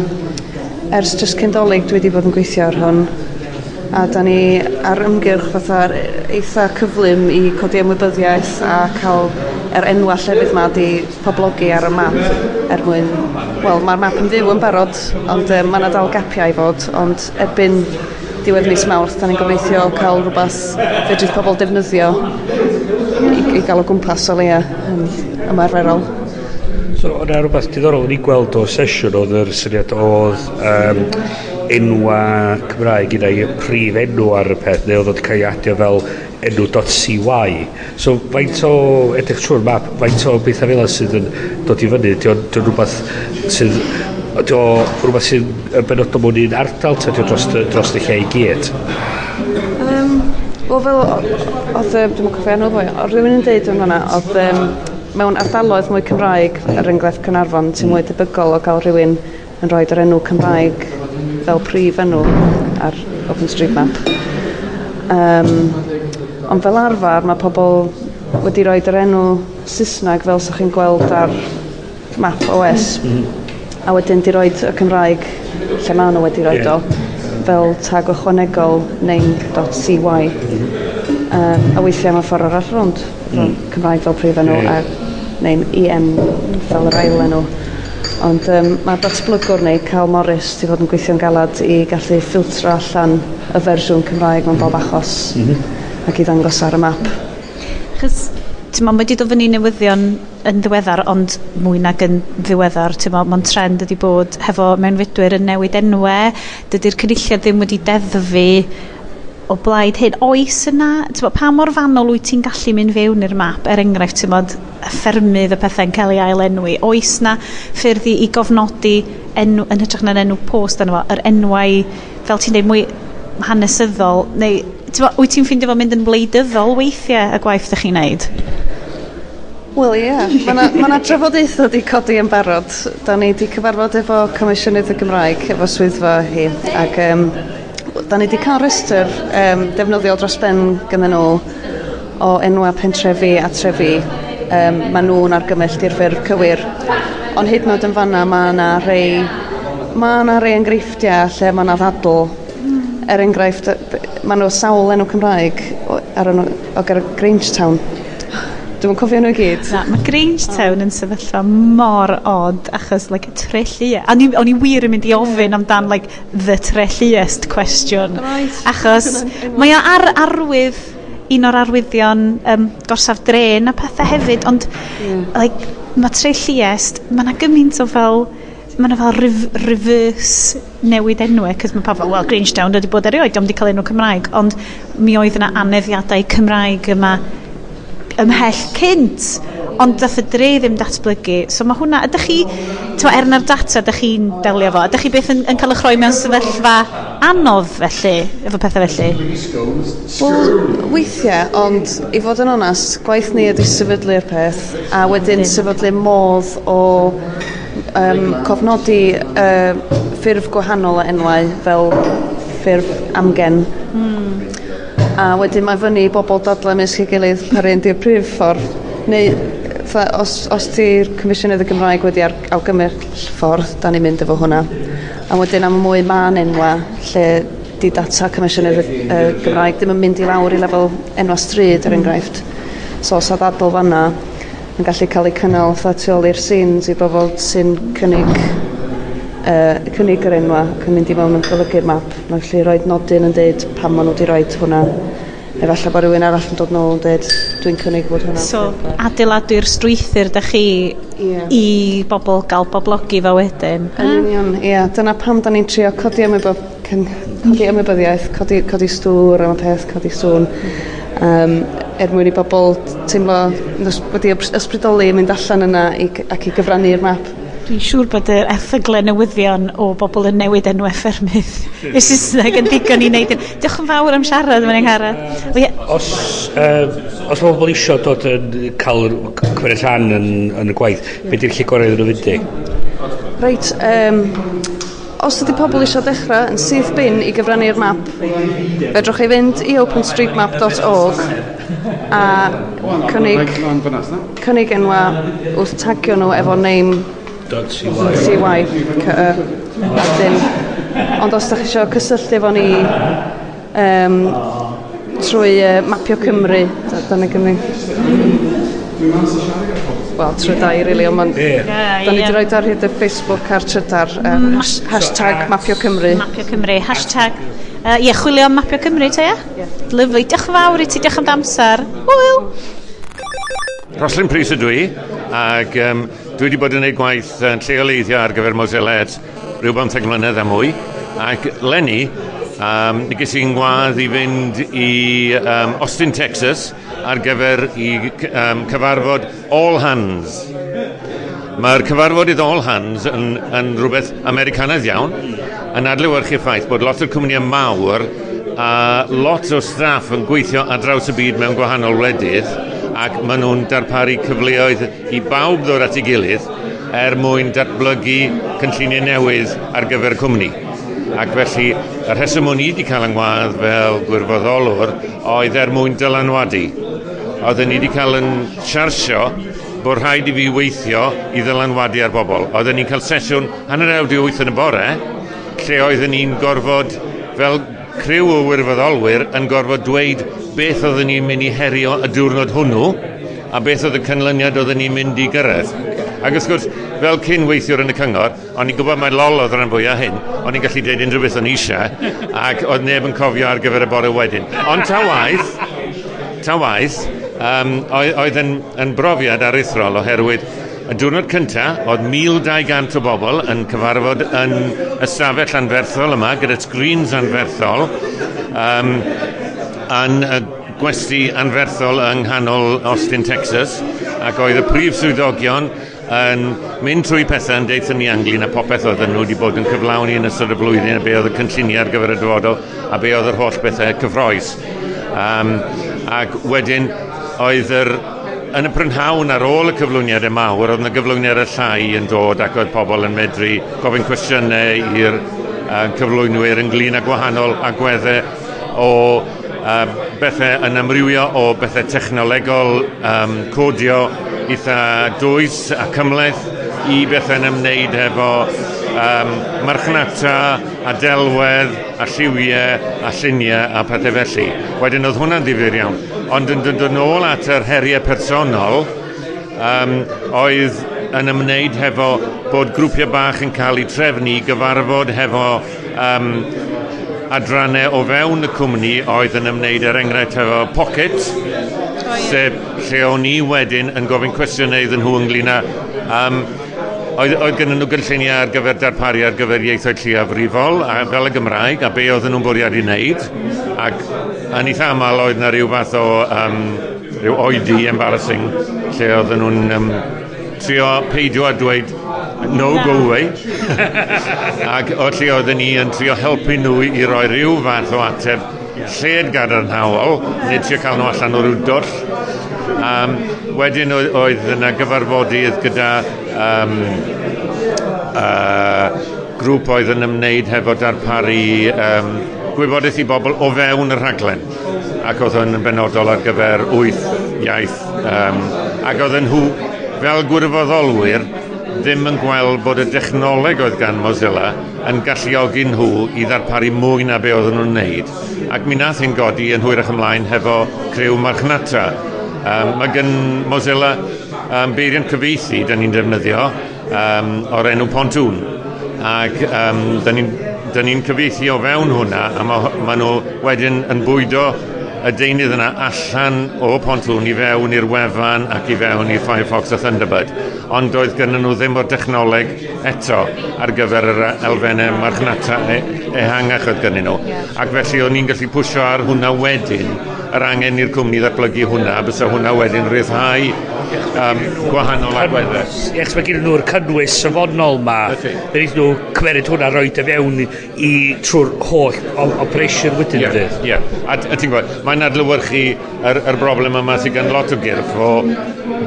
ers jyst cyndolig dwi wedi bod yn gweithio ar hwn a da ni ar ymgyrch fatha eitha cyflym i codi ymwybyddiaeth a cael yr enwa llefydd ma di poblogi ar y map er mwyn, wel mae'r map yn fyw yn barod ond um, mae yna dal gapiau i fod ond erbyn diwedd mis Mawrth da ni'n gobeithio cael rhywbeth fedrith pobl defnyddio i, i gael o gwmpas o leia um, ymarferol.
So, o'na rhywbeth diddorol yn ei gweld o sesiwn oedd yr syniad oedd um, enwa Cymraeg gyda i prif enw ar y peth neu oedd o'n cael ei adio fel enw.cy so faint o edrych trwy'r map faint o bethau fel sydd yn dod i fyny? Di o'n rhywbeth sydd ydy o rhywbeth sy'n benodol mewn un ardal ta ydy o dros, dros y lle i gyd?
Um, Wel fel oedd, dwi'n cofio enw fwy, oedd rhywun yn deud yn fanna, oedd um, mewn ardaloedd mwy Cymraeg, er enghraifft Cynarfon, ti'n mwy debygol o gael rhywun yn rhoi yr enw Cymraeg fel prif enw ar OpenStreetMap. Um, ond fel arfer mae pobl wedi rhoi yr enw Saesneg fel sy'ch chi'n gweld ar map OS mm -hmm. a wedyn di roi y Cymraeg lle maen nhw wedi roi yeah. o fel tag ychwanegol name.cy mm -hmm. um, a weithiau mae ffordd arall rond mm. Cymraeg fel prif enw yeah. a name EM fel yr ail enw ond um, mae datblygwr neu Cal Morris wedi fod yn gweithio'n galad i gallu ffiltro allan y fersiwn Cymraeg mewn bob achos mm -hmm. ac i ddangos ar y map.
Chos, ti'n meddwl, mae wedi dod fyny newyddion yn ddiweddar, ond mwy nag yn ddiweddar, ti'n meddwl, mae'n trend ydi bod hefo mewnfudwyr yn newid enwau, dydy'r cynulliad ddim wedi deddfu o blaid hyn. Oes yna, bod, pa mor fanol wyt ti'n gallu mynd fewn i'r map, er enghraifft, ti'n bod, ffermydd y pethau'n cael ei ailenwi. Oes yna ffyrdd i gofnodi enw, yn hytrach na'n enw post yna fo, yr enwau, fel ti'n dweud, mwy hanesyddol, neu ti'n wyt ti'n ffeindio fo mynd yn wleidyddol weithiau y gwaith ydych chi'n neud?
Wel ie, yeah. mae yna ma drafodaethau wedi codi yn barod. Da ni wedi cyfarfod efo Comisiynydd y Gymraeg, efo swyddfa hi, ac um, da ni wedi cael rhestr um, defnyddiol dros ben gyda nhw o enwa pentrefi a trefi. Um, mae nhw'n argymell i'r ffurf cywir. Ond hyd yn oed yn fanna mae yna rei, mae yna rei enghreifftiau lle mae yna ddadl. Er enghraifft, mae nhw sawl enw Cymraeg ar, o, o Grangetown. Dwi'n cofio nhw i gyd.
Na, mae Grangetown yn sefyllfa mor odd achos, like, trellia. A ni- o'n i wir yn mynd i ofyn amdan, like, the trelliest question. Right. Achos mae o ar arwydd un o'r arwyddion um, gorsaf dren a pethau hefyd, ond yeah. like, mae trelliest, mae yna gymaint o fel mae yna fel ref, reverse newid enwau, cos mae pawb fel, well, Grangetown wedi bod erioed, ond wedi cael enw Cymraeg, ond mi oedd yna aneddiadau Cymraeg yma ymhell cynt ond dath y dre ddim datblygu. So mae hwnna ydych chi to er na'r data ydych chi'n delio fo ydych chi beth yn, yn cael eich rhoi mewn sefyllfa anodd felly efo pethau felly?
Wel weithiau ond i fod yn onast gwaith ni ydy sefydlu'r peth a wedyn sefydlu modd o um, cofnodi uh, ffurf gwahanol o enwau fel ffurf amgen. Mm a wedyn mae fyny bobl dadle mes i gilydd par un di'r prif ffordd neu tha, os, os ti'r Comisiynydd y Gymraeg wedi ar, awgymell ffordd, da ni'n mynd efo hwnna. A wedyn am mwy ma'n enwa lle di data Comisiynydd y uh, Gymraeg ddim yn mynd i lawr i lefel enwa stryd er mm. enghraifft. So os adadl fanna yn gallu cael eu cynnal fatha tu ôl i'r scenes i bobl sy'n cynnig uh, cynnig yr enwa ac yn mynd i mewn yn golygu'r map. Mae'n gallu rhoi nodyn yn dweud pam maen nhw wedi rhoi hwnna. Efallai bod rhywun arall yn dod nôl yn dweud dwi'n cynnig bod hwnna.
So adeiladu'r strwythyr da chi yeah. i bobl gael boblogi fe wedyn.
Yn union, ie. Yeah. Dyna pam da ni'n trio codi ymwybob, codi ymwybyddiaeth, codi, codi stŵr am y peth, codi sŵn. Um, er mwyn i bobl teimlo wedi ysbrydoli mynd allan yna i, ac i gyfrannu'r map.
Dwi'n siŵr bod yr erthyglau newyddion o bobl yn newid enw effermydd [laughs] y Saesneg yn digon i wneud. Diolch yn fawr am siarad fan Ngharad.
Os, uh, os mae bobl eisiau dod yn cael cymryd rhan yn, yn y gwaith, yeah. beth yw'r lle gorau iddyn nhw fynd i?
Reit, um, os ydy pobl eisiau dechrau yn syth bin i gyfrannu'r map, fedrwch chi fynd i openstreetmap.org a cynnig, cynnig enwa wrth tagio nhw efo name
CY.
Adyn. Ond os da chi eisiau cysylltu efo ni um, trwy uh, Mapio Cymru, da ni Cymru. Wel, trwy dau, really, ond ma'n... Da ni wedi rhoi ar hyd y Facebook a'r trydar. Um, mm. hashtag Mapio Cymru.
Mapio Cymru. Hashtag Uh, ie, chwilio am Mapio Cymru, te, ia? Yeah. Lyflu, diolch yn fawr i ti, diolch am damser. Hwyl!
Roslyn Pris ydw i, ac um, Dwi wedi bod yn gwneud gwaith yn lleoleiddio ar gyfer Mozilla Ed rhyw 15 mlynedd a mwy, ac Lenny, um, ges i'n gwadd i fynd i um, Austin, Texas ar gyfer i um, cyfarfod All Hands. Mae'r cyfarfod iddo All Hands yn, yn rhywbeth Americanaidd iawn, yn adlewyrchu ffaith bod lot o'r cwmnïau mawr a lot o staff yn gweithio ar draws y byd mewn gwahanol wledydd ac maen nhw'n darparu cyfleoedd i bawb ddod at ei gilydd er mwyn datblygu cynlluniau newydd ar gyfer y cwmni. Ac felly, y rheswm o'n i wedi cael yngwadd fel gwirfoddolwr oedd er mwyn dylanwadu. Oedden ni wedi cael yn siarsio bod rhaid i fi weithio i ddylanwadu ar bobl. Oedden ni'n cael sesiwn hanner awd i wyth yn y bore, lle oedden ni'n gorfod fel criw o wirfoddolwyr yn gorfod dweud beth oedden ni'n mynd i herio y diwrnod hwnnw a beth oedd y canlyniad oedden ni'n mynd i gyrraedd. Ac wrth gwrs, fel cyn weithiwr yn y cyngor, o'n i'n gwybod mae lol oedd rhan fwyaf hyn, o'n i'n gallu dweud unrhyw beth o'n eisiau, ac oedd neb yn cofio ar gyfer y bore wedyn. Ond ta waith, ta waith, um, oedd yn, yn brofiad aruthrol oherwydd Y diwrnod cyntaf, oedd 1200 o bobl yn cyfarfod yn ystafell anferthol yma, gyda screens anferthol, um, yn y gwesti anferthol yng nghanol Austin, Texas, ac oedd y prif swyddogion yn mynd trwy pethau yn deithio ni anglyn a popeth oedd nhw wedi bod yn cyflawni yn ystod y flwyddyn a be oedd y cynlluniau ar gyfer y dyfodol a be oedd yr holl bethau cyffroes. Um, ac wedyn oedd yr yn y prynhawn ar ôl y cyflwyniadau mawr, oedd yna gyflwyniadau llai yn dod ac oedd pobl yn medru gofyn cwestiynau i'r uh, cyflwynwyr ynglyn â gwahanol agweddau o uh, bethau yn amrywio o bethau technolegol, um, codio eitha dwys a cymleth i bethau yn ymwneud efo um, marchnata a delwedd a lliwiau a lluniau a pethau felly. Wedyn oedd hwnna'n ddifur iawn. Ond yn dod yn ôl at yr heriau personol, um, oedd yn ymwneud hefo bod grwpiau bach yn cael eu trefnu gyfarfod hefo um, adrannau o fewn y cwmni oedd yn ymwneud er enghraifft efo pocket, oh, sef lle o'n i wedyn yn gofyn cwestiynau iddyn nhw ynglyn â um, Oedd, oedd gen nhw gynlluniau ar gyfer darparu ar gyfer ieithoedd lleiafrifol a fel y Gymraeg a be oedden nhw'n bwriad i wneud. Ac yn eitha aml oedd yna rhyw fath o um, rhyw oedi embarrassing lle oedden nhw'n um, trio peidio a dweud no go away. [laughs] Ac o lle oedden ni yn trio helpu nhw i roi rhyw fath o ateb lled gadarnhaol neu trio cael nhw allan o rhyw dwll. Um, wedyn oedd yna gyfarfodydd gyda um, uh, grŵp oedd yn ymwneud hefo darparu um, gwybodaeth i bobl o fewn y rhaglen ac oedd yn benodol ar gyfer wyth iaith um, ac oedd nhw fel gwirfoddolwyr ddim yn gweld bod y dechnoleg oedd gan Mozilla yn galluogi nhw i ddarparu mwy na be oedden nhw'n wneud. Ac mi nath hi'n godi yn hwyrach ymlaen hefo criw marchnata Um, mae gen Mozilla um, beiriant cyfeithi da ni'n defnyddio um, o'r enw Pontoon. Ac um, da ni'n ni, cyfeithi o fewn hwnna a mae ma nhw wedyn yn bwydo y deunydd yna allan o Pontoon i fewn i'r wefan ac i fewn i Firefox a Thunderbird. Ond doedd gen nhw ddim o'r dechnoleg eto ar gyfer yr elfennau marchnata e-, ehangach oedd gen nhw. Ac felly o'n i'n gallu pwysio ar hwnna wedyn yr angen i'r cwmni ddatblygu hwnna, bys bysa hwnna wedyn rhyddhau um, gwahanol agweddau.
Iach, mae gen nhw'r cynnwys safonol ma, bydd nhw cymeryd hwnna roi dy fewn i trwy'r holl operation wedyn yeah.
Ie, yeah. a, a ti'n gwybod, mae'n adlywyrchu yr, yr broblem yma sydd gan lot o gyrff o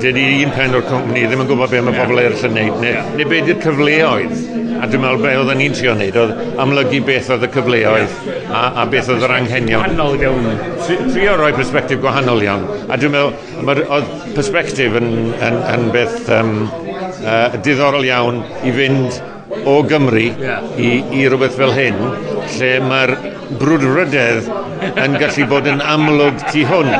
dydy un pen o'r cwmni ddim yn gwybod beth mae pobl eraill yn neud, neu, yeah. neu beth yw'r cyfleoedd a dwi'n meddwl beth oedden ni'n trio wneud oedd amlygu beth oedd y cyfleoedd a, a beth oedd yr anghenion.
Gwahanol iawn.
Trio roi persbectif gwahanol iawn. A dwi'n meddwl, oedd persbectif yn, yn, yn beth um, uh, diddorol iawn i fynd o Gymru yeah. i, i rhywbeth fel hyn, lle mae'r brwdfrydedd yn gallu bod yn amlwg tu hwnt.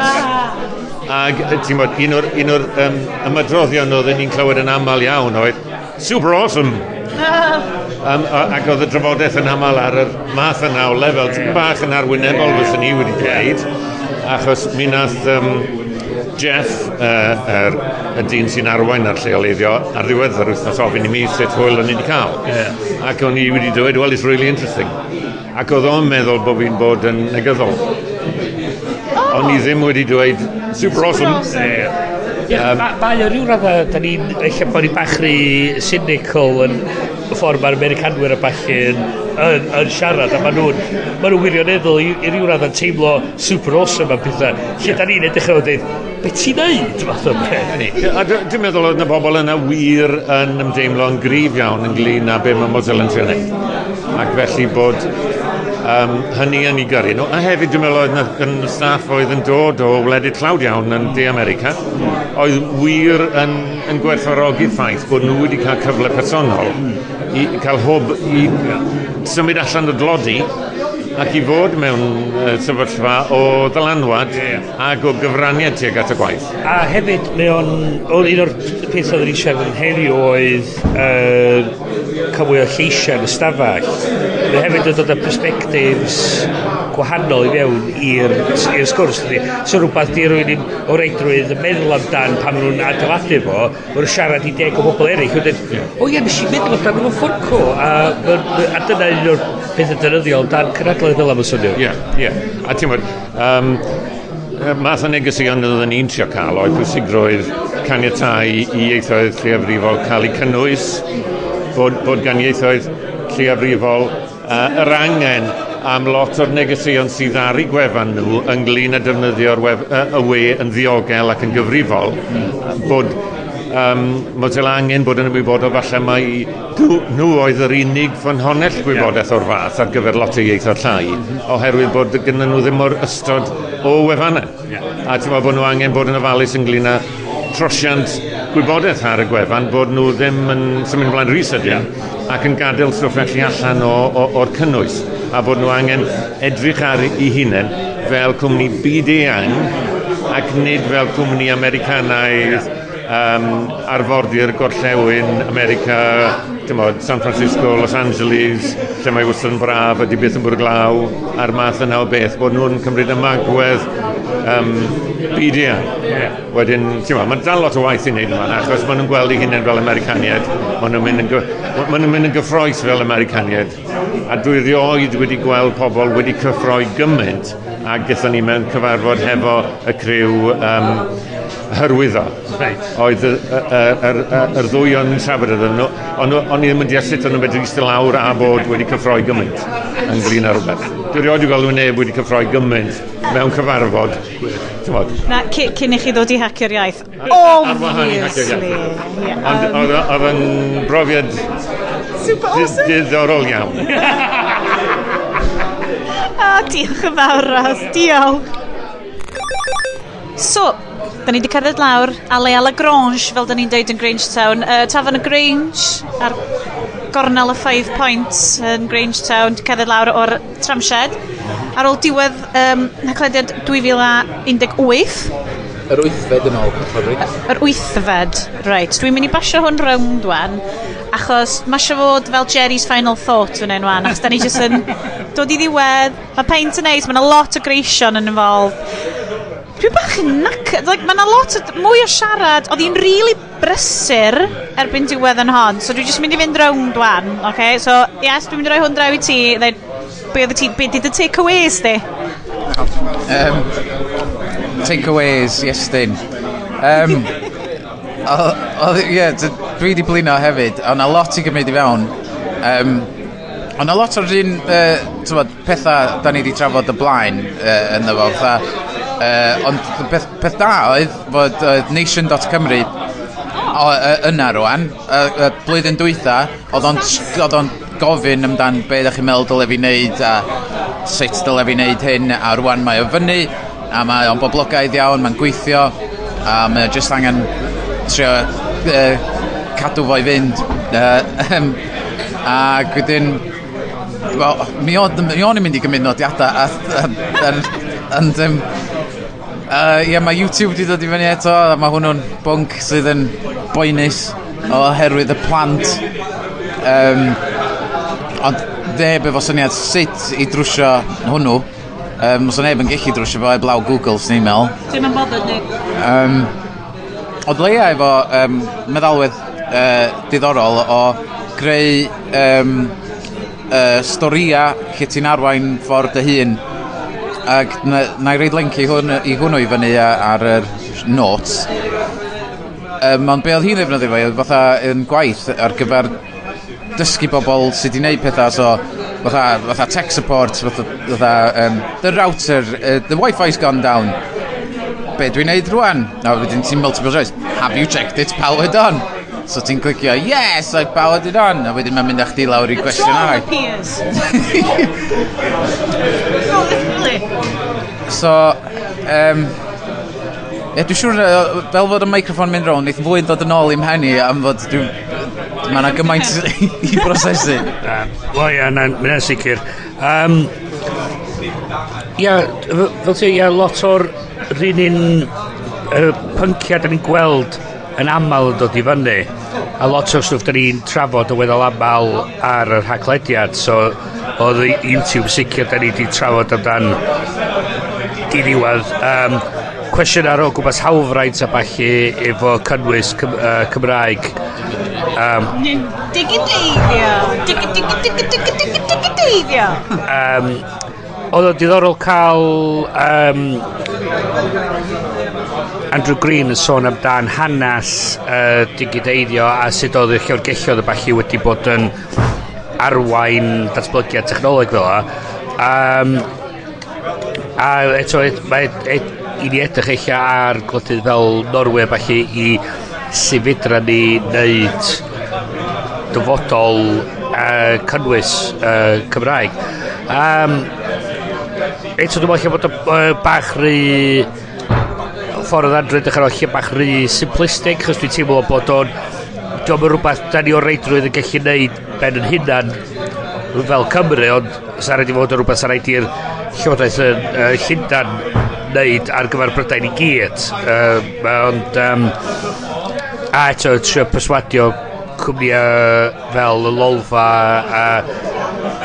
Ac ti'n bod, un o'r, un or, um, ymadroddion oedden ni'n clywed yn aml iawn oedd, super awesome! Um, ac oedd y drafodaeth yn aml ar y math yna o lefel, tipyn bach yn arwynebol fyswn ni wedi dweud, achos mi nath um, Jeff, uh, er, y dyn sy'n arwain ar lleoleiddio, ar ddiwedd yr wythnos ofyn i mi sut hwyl yn i wedi cael.
Yeah.
Ac o'n i wedi dweud, well, it's really interesting. Ac oedd o'n meddwl bod fi'n bod yn negyddol. Oh. O'n i ddim wedi dweud, super awesome. Super awesome.
Yeah. Yeah, um, mae o ryw radda, da ni'n eich bod ni'n bachru cynical yn y ffordd mae'r Americanwyr a bach yn, yn, yn siarad a maen nhw'n ma nhw wirioneddol i, i ryw radda'n teimlo super awesome am pethau lle yeah. da ni'n edrych yn dweud be ti'n neud fath o beth
dwi'n meddwl oedd na bobl yna wir yn ymdeimlo yn grif iawn ynglyn â be mae Mozilla yn trio ac felly bod um, hynny yn ei gyrru nhw. A hefyd dwi'n meddwl oedd yn y staff oedd yn dod o wledydd tlawd iawn yn De America, oedd wir yn, yn gwerthfawrogi'r ffaith bod nhw wedi cael cyfle personol i cael hwb i symud allan o dlodi ac i fod mewn uh, sefyllfa o ddylanwad ac o gyfraniad tuag at y gwaith.
A hefyd, mae o'n, o'n un o'r peth oedd ni'n siarad yn heddiw oedd uh, cael mwy o lleisiau yn y stafell. Mae hefyd yn dod â perspectives gwahanol i fewn i'r sgwrs. So rhywbeth di rhywun o reidrwydd yn meddwl amdan pan maen nhw'n adeiladu fo, wrth siarad i deg o bobl eraill. Wedyn, yeah. o ie, nes i meddwl amdan mewn fforco, a, a dyna un o'r pethau dyryddiol dan cynadledd fel am y swnio.
Ie, ie. A ti'n bod, um, math o negesion oedden ni'n trio cael oedd pwysigrwydd caniatau i ieithoedd lleiafrifol cael eu cynnwys, bod, bod gan ieithoedd lleiafrifol uh, yr angen am lot o'r negesion sydd ar eu gwefan nhw ynglyn â defnyddio'r uh, y we yn ddiogel ac yn gyfrifol, mm. bod um, Mozilla angen bod yn ymwybodol falle mai nhw oedd yr unig ffynhonell gwybodaeth o'r fath ar gyfer lot o ieithoedd llai oherwydd bod gyda nhw ddim o'r ystod o wefannau. A ti'n meddwl bod nhw angen bod yn ofalus ynglyn â trosiant gwybodaeth ar y gwefan bod nhw ddim yn symud ymlaen rhys ydyn yeah. ac yn gadael stwff felly allan o, o, o'r cynnwys a bod nhw angen edrych ar ei hunain fel cwmni byd eang ac nid fel cwmni Americanaidd yeah um, arfordir gorllewin America, dymod, San Francisco, Los Angeles, lle mae wrthyn braf ydy beth yn bwrdd glaw, a'r math yna o beth, bod nhw'n cymryd y magwedd um, beidia. Yeah. Wedyn, ti'n ma, mae'n dal lot o waith i wneud yma, achos maen nhw'n gweld eu hunain fel Americaniad, maen nhw'n mynd, yn maen nhw'n mynd yn gyffroes fel Americaniad. A dwi rioed wedi gweld pobl wedi cyffroi gymaint a gyda ni mewn cyfarfod hefo y criw um, hyrwyddo. Right. Oedd y, y, y, y, y ddwy o'n yn trafod ydyn nhw, ond o'n i ddim yn deall sut o'n nhw wedi eistedd lawr a bod wedi cyffroi gymaint yn glin ar rhywbeth. Dwi rioed wedi gweld neb wedi cyffroi gymaint mewn cyfarfod.
Na, cyn i chi ddod i hacio'r iaith. Obviously.
Ond
um,
oedd yn brofiad diddorol iawn.
O, [laughs] ah, diolch yn fawr, Ros. Diolch. So, Da ni wedi cerdded lawr a leia La Grange, fel da ni'n deud yn Grangetown. Uh, Tafon y Grange, ar gornel y Five Points yn Grangetown, wedi cerdded lawr o'r tramshed. Ar ôl diwedd um, naglediad 2018,
Yr wythfed yn ôl, Cathodric.
Yr wythfed, reit. Dwi'n mynd i basio hwn rownd wan, achos mae eisiau fod fel Jerry's Final Thought yn wan, achos da ni jyst yn dod i ddiwedd. Mae paint yn neis, mae yna lot o greision yn involved. Dwi'n bach yn nac... Like, mae yna lot o, mwy o siarad. Oedd hi'n rili really brysur erbyn diwedd yn hon. So dwi'n jyst mynd i fynd rownd wan. Okay? So, yes, dwi'n mynd i roi hwn draw i ti. Ddeud, be oedd ti, be did the takeaways di?
Um, takeaways, yes, dyn. Um, Oedd, ie, dwi wedi blino hefyd. Ond a lot i gymryd i fewn. Um, ond a lot o'r un, uh, pethau da ni wedi trafod y blaen uh, yn ddyfo. Fatha, Uh, ond beth, beth da oedd fod uh, nation.cymru yna rwan, y, uh, blwyddyn dwytha, oedd o'n, oedd o'n gofyn amdan be ydych chi'n meddwl dylai fi wneud a sut dylai fi wneud hyn a rwan mae o fyny a mae o'n boblogaidd iawn, mae'n gweithio a mae o just angen trio uh, cadw fo i fynd uh, [laughs] a gwydyn well, mi o'n i'n mynd i gymryd nodiadau a, a, a, a, a, Uh, yeah, mae YouTube wedi dod i fyny eto, a mae hwnnw'n bwnc sydd yn boenus oherwydd y plant. Um, ond neb efo syniad sut i drwsio hwnnw. Um, os o neb yn gallu drwsio fo, eblaw Google sy'n email.
Dim yn bothered ni.
Um, Oedd leia efo um, meddalwedd uh, diddorol o greu um, uh, storia lle ti'n arwain ffordd dy hun Ac na, na i reid i hwn, i hwnnw i fyny ar yr notes. Um, ond be oedd hi'n ddefnyddio fe, oedd fatha yn gwaith ar gyfer dysgu bobl sydd wedi gwneud pethau, so fatha, fatha tech support, fatha, fatha um, the router, uh, the wifi's gone down. Be dwi'n neud rwan? No, wedyn ti'n multiple choice. Have you checked it's powered on? So ti'n clicio, yes, I've powered it on. A wedyn mae'n mynd â chdi lawr i gwestiwn arall.
That's
so, um, Ie, dwi'n siŵr, uh, fel fod y microphone mynd rown, neith fwy'n dod yn ôl i'm henni am fod dwi'n... Mae yna gymaint [laughs] i brosesu.
Um, Wel ie, yeah, mae'n sicr. Um, ia, fel ti, ia, lot o'r rhan un uh, pynciau da ni'n gweld yn aml yn dod i fyny a lot o stwff da ni'n trafod yn weddol aml ar yr haglediad so oedd YouTube sicr da ni wedi trafod amdan di ddiwedd um, cwestiwn ar o gwmpas hawfraint a falle efo cynnwys Cym uh, Cymraeg. Um,
digideiddio digideiddio
um, oedd o diddorol cael um, Andrew Green yn sôn amdan hanes uh, digideiddio a sut oedd y llyfrgelloedd y falle wedi bod yn arwain datblygiad technoleg fel la. Um, a eto, et, mae et, i ni edrych eich ar gwledydd fel Norwy falle i sefydra ni wneud dyfodol uh, cynnwys uh, Cymraeg. Um, eto, dwi'n meddwl bod y uh, bach rhy ffordd oedd Andrew edrych ar lle bach rhy simplistic, chos dwi'n teimlo bod o'n diolch yn rhywbeth da ni o reidrwydd yn gallu neud ben yn hunan fel Cymru, ond sa'n rhaid i fod yn rhywbeth sa'n rhaid i'r llywodaeth yn uh, Llundan neud ar gyfer Brydain i gyd. Uh, ond, um, a eto, trio perswadio cwmnïau fel y lolfa a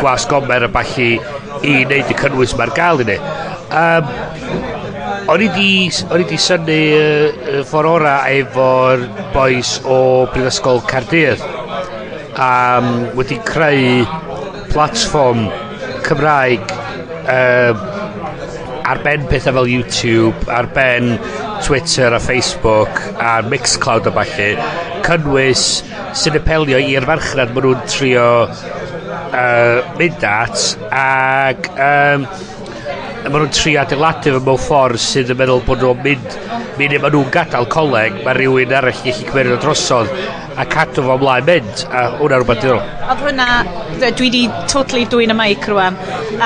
gwas gomer a balli i wneud y cynnwys mae'r gael i ni. Um, O'n i di, o'n i di syni y uh, ffordd ora efo'r boes o Brifysgol Cardydd a um, wedi creu platform Cymraeg uh, ar ben pethau fel YouTube, ar ben Twitter a Facebook a Mixcloud a falle cynnwys sy'n apelio i'r farchnad maen nhw'n trio uh, mynd at ac um, ma nhw'n tri adeiladu fe mewn ffordd sydd yn meddwl bod nhw'n mynd mynd ma nhw'n gadael coleg mae rhywun arall gallu cymryd o drosodd a cadw fo ymlaen mynd a hwnna rhywbeth dyn nhw
Oedd hwnna dwi wedi totally dwi'n y mic rwan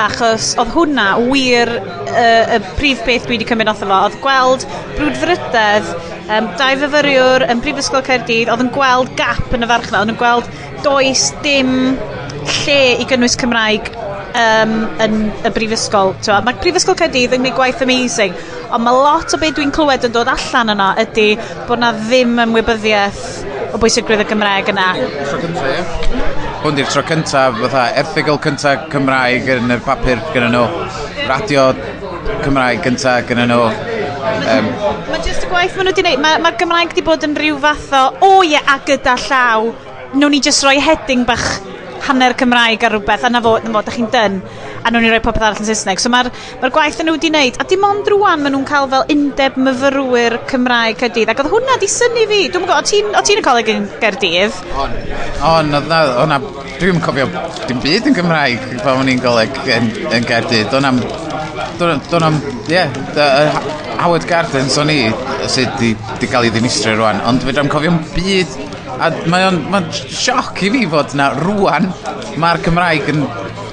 achos oedd hwnna wir y, y prif beth dwi wedi cymryd otho fo. Oedd gweld brwdfrydedd um, dau fyfyriwr yn Prifysgol Caerdydd oedd yn gweld gap yn y farchnad oedd yn gweld does dim lle i gynnwys Cymraeg um, yn y brifysgol. Mae'r Brifysgol Caerdydd yn gwneud gwaith amazing, ond mae lot o beth dwi'n clywed yn dod allan yna ydy bod na ddim ymwybyddiaeth o bwysigrwydd y Gymraeg yna.
Tro cyntaf, Hwn di'r tro cyntaf, fatha, erthigol cyntaf Cymraeg yn y papur gyda nhw. Radio Cymraeg cyntaf gyda nhw. Um,
Mae jyst y gwaith maen nhw wedi gwneud, mae'r ma Gymraeg wedi bod yn rhyw fath o, o ie, a gyda llaw, nhw'n ni jyst rhoi heading bach hanner Cymraeg ar rhywbeth, a na fo, na fo, da chi'n dyn, a nhw'n i roi popeth arall yn Saesneg. So mae'r ma gwaith nhw wedi wneud, a dim ond rwan maen nhw'n cael fel undeb myfyrwyr Cymraeg cydydd, ac oedd hwnna di syni fi. Dwi'n gwybod, o ti'n y coleg yn Gerdydd?
O, o, na, na, dwi'n cofio dim byd yn Gymraeg pan o'n i'n goleg yn, yn Gerdydd. Do'n am, do'n am, ie, yeah, Howard Gardens o'n i sydd wedi cael ei ddinistrio rwan, ond fe dwi'n cofio'n byd A mae o'n ma sioc i fi fod na rwan mae'r Cymraeg yn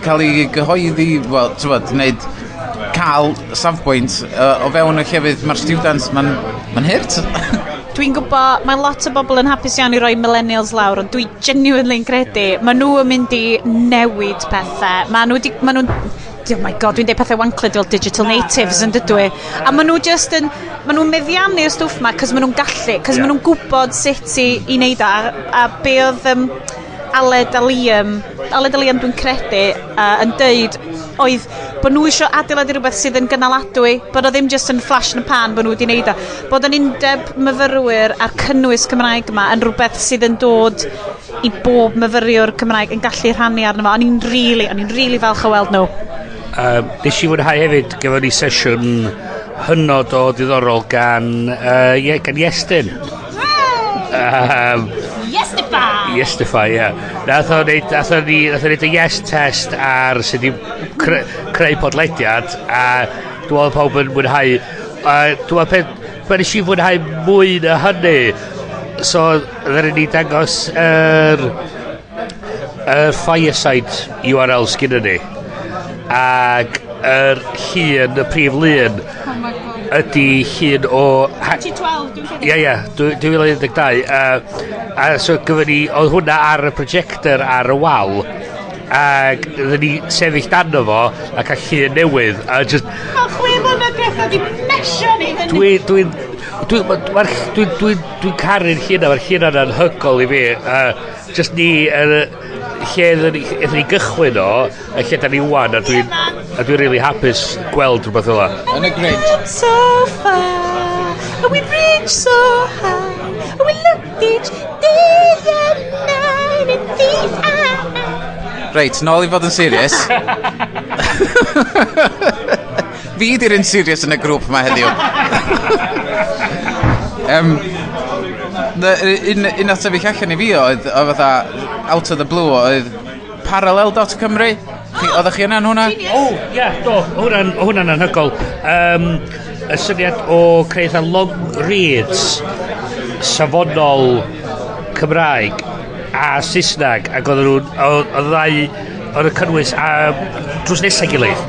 cael ei gyhoeddi, wel, ti'n bod, wneud cael safbwynt uh, o fewn y llefydd mae'r students, mae'n ma hirt. [laughs]
Dwi'n gwybod, mae lot o bobl yn hapus iawn i roi millennials lawr, ond dwi genuinely'n credu, maen nhw yn mynd i newid pethau. Maen nhw, di, maen nhw oh my god, dwi'n deud pethau wanclid fel digital natives yn dydw i. A maen nhw just yn, maen nhw'n meddiannu'r stwff ma, cos maen nhw'n gallu, cos yeah. maen nhw'n gwybod sut i, i wneud a, a be oedd um, Aled a Liam, Aled a Liam dwi'n credu, uh, yn deud, oedd bod nhw eisiau adeiladu rhywbeth sydd yn gynaladwy, bod o ddim just yn flash yn y pan bod nhw wedi wneud o. Bod yn undeb myfyrwyr a'r cynnwys Cymraeg yma yn rhywbeth sydd yn dod i bob myfyriwr Cymraeg yn gallu rhannu arno fo. O'n i'n rili, really, o'n i'n rili really falch o weld nhw.
Um, nes i fwynhau hefyd, gyda ni sesiwn hynod o ddiddorol gan, uh, yeah, gan Iestyn. Um,
Yestify!
Yestify, ie. Nath o neud, nath o ni, nath o wneud y yes test ar sydd wedi cre, creu podlediad a dwi'n meddwl pawb yn mwynhau. A dwi'n meddwl peth, mae'n nes i fwynhau mwy na hynny. So, ddyn ni dangos yr er, er fireside URL sgynny ni. Ac yr llun, y prif lun, oh ydy llun o...
2012,
Ie, ie, 2012. A so gyfer ni, oedd hwnna ar y projector ar y wal. Ac ydyn ni sefyll dan fo ac a llun newydd a just
mae chwe mlynedd diwethaf di mesio ni
dwi dwi'n dwi'n dwi'n dwi'n dwi'n caru'r llun a mae'r llun yna'n hygol i fi. A just ni yn lle ydyn ni, ydyn ni gychwyn o, y lle da ni wan, a dwi'n dwi really hapus gweld rhywbeth fel
Yn y grid.
So far, and we reach so high, and we look each day and night in these eyes.
Reit, nôl i fod yn serious. [laughs] Fi di'r un serious yn y grŵp yma heddiw. [laughs] um, un, un ateb i'ch allan i fi oedd, o fatha, out of the blue oedd parallel.cymru. Oeddech chi yna'n hwnna?
O, oh, yeah, do, hwnna'n hwnna anhygol. Um, y syniad o creu eitha long reads safonol Cymraeg a Saesneg ac oedd nhw'n oedd ddau oedd y cynnwys a drws nesau gilydd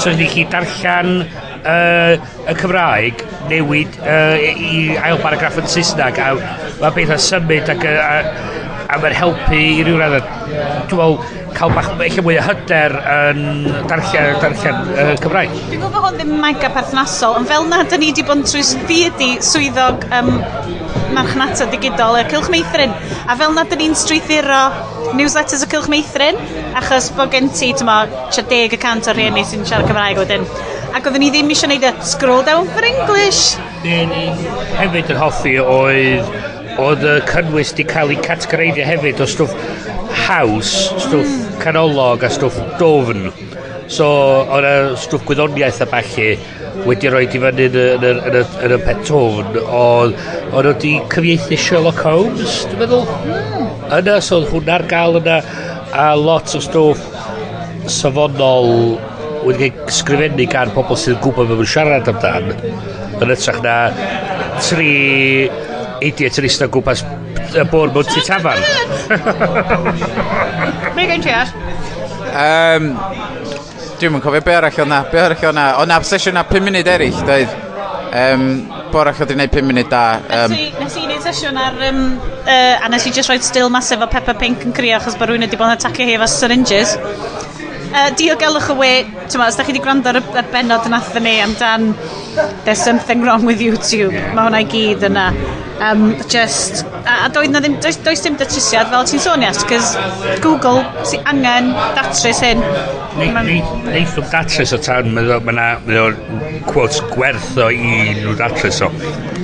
so ni chi darllen uh, y Cymraeg newid uh, i ail paragraff yn Saesneg a mae beth pethau symud ac uh, a mae'n helpu i ryw radd dwi'n meddwl cael bach eich mwy o hyder yn darllen, darllen uh, Cymraeg.
Dwi'n gwybod bod hwn ddim mega perthnasol ond fel na, da ni wedi bod yn trwy fi ydi swyddog um, marchnata digidol y Cylch Meithrin a fel na da ni'n strwythuro newsletters y Cylch Meithrin achos bod gen ti, ti'n mo, 70% o rhieni sy'n siarad Cymraeg wedyn. Ac oeddwn ni ddim eisiau gwneud y scroll down for English.
Ne, ni hefyd yn hoffi oedd oedd y cynnwys di cael ei categoreiddio hefyd o stwff haws, stwff canolog a stwff dofn. So, oedd y stwff gwyddoniaeth a balli wedi rhoi di fyny yn, yn, yn, yn y petofn oedd oedd wedi cyfieithu Sherlock Holmes dwi'n meddwl? Hmm. Yna so oedd hwnna ar gael yna a lot o stwff safonol wedi cael sgrifennu gan pobl sydd yn gwybod beth mae'n siarad amdan. Yn ytrach na tri idiot yn eistedd o gwmpas y bôn mewn ti tafan. [laughs]
Mi gen ti ar?
Um, Dwi'n yn cofio be arall o'na, be arall o'na. O'na sesiwn a 5 munud eraill, dweud. Um, Borach oedd i wneud 5 munud da. Um,
nes i wneud sesiwn ar... Um, uh, a nes i just roed still massive o Peppa Pink yn crio achos bod rhywun wedi bod yn atacio hi efo syringes. Uh, diogelwch y we, ti'n os da chi wedi gwrando ar y benod yn athyn ni amdan there's something wrong with YouTube. Mae hwnna i gyd yna. Um, just, a, a doedd na ddim, does, does dim datrysiad fel ti'n sôn ias, cys Google si angen datrys hyn.
Neith o'n datrys o tan, mae o'n quotes gwerth o i nhw datrys o.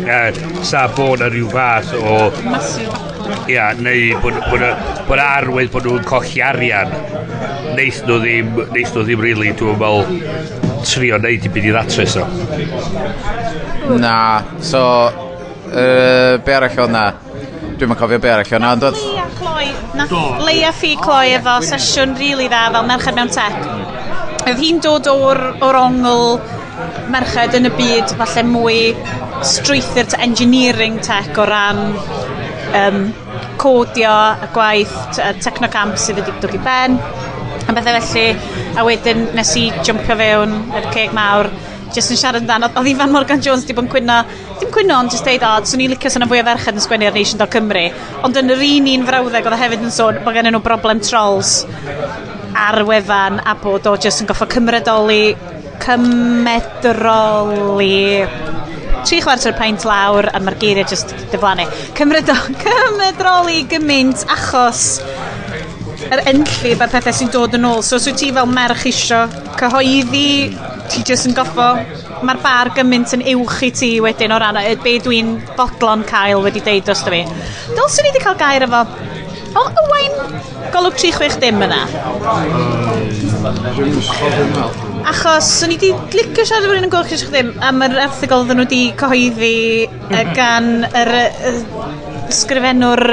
Uh, sa bod na rhyw fath o... Ia, neu bod, bod, bod arwydd bod nhw'n colli arian. Neith nhw ddim, neith nhw ddim really, dwi'n meddwl, trio neud i byd i ddatrys o.
Na, so, uh, be arall o'na? Dwi'n ma'n cofio be arall o'na, ond oedd...
Leia Cloi, nath Leia Ffi Cloi efo sesiwn rili really dda fel merched mewn tech. Oedd hi'n dod o'r, or ongl merched yn y byd, falle mwy strwythyr to engineering tech o ran um, codio y gwaith, technocamp sydd wedi dod i ben a bethau felly a wedyn nes i jumpio fewn yr ceg mawr jyst yn siarad amdano. Oedd Ifan Morgan Jones di bod yn cwyno dim cwyno ond jyst deud o swn i'n licio sy'n fwy o ferched yn sgwennu ar Nation Dog Cymru. Ond yn yr un un frawddeg oedd o hefyd yn sôn bod gen nhw broblem trolls ar wefan a bod o jyst yn goffo cymredoli cymedroli. Tri chwarter paint lawr a mae'r geiriau jyst diflannu. Cymryd, [laughs] cymryd gymaint achos yr enllib a pethau sy'n dod yn ôl. So, os wyt ti fel merch isio cyhoeddi, ti jyst yn goffo, mae'r bar gymaint yn uwch i ti wedyn o ran y be dwi'n bodlon cael wedi deud os da fi. Dylswn ni wedi cael gair efo O, y wain golwg 360 yna. Achos, o'n i wedi licio siarad efo'r un yn gwrch eich ddim am yr erthigol oedden nhw wedi cyhoeddi mhm. gan yr, yr, yr sgrifennwr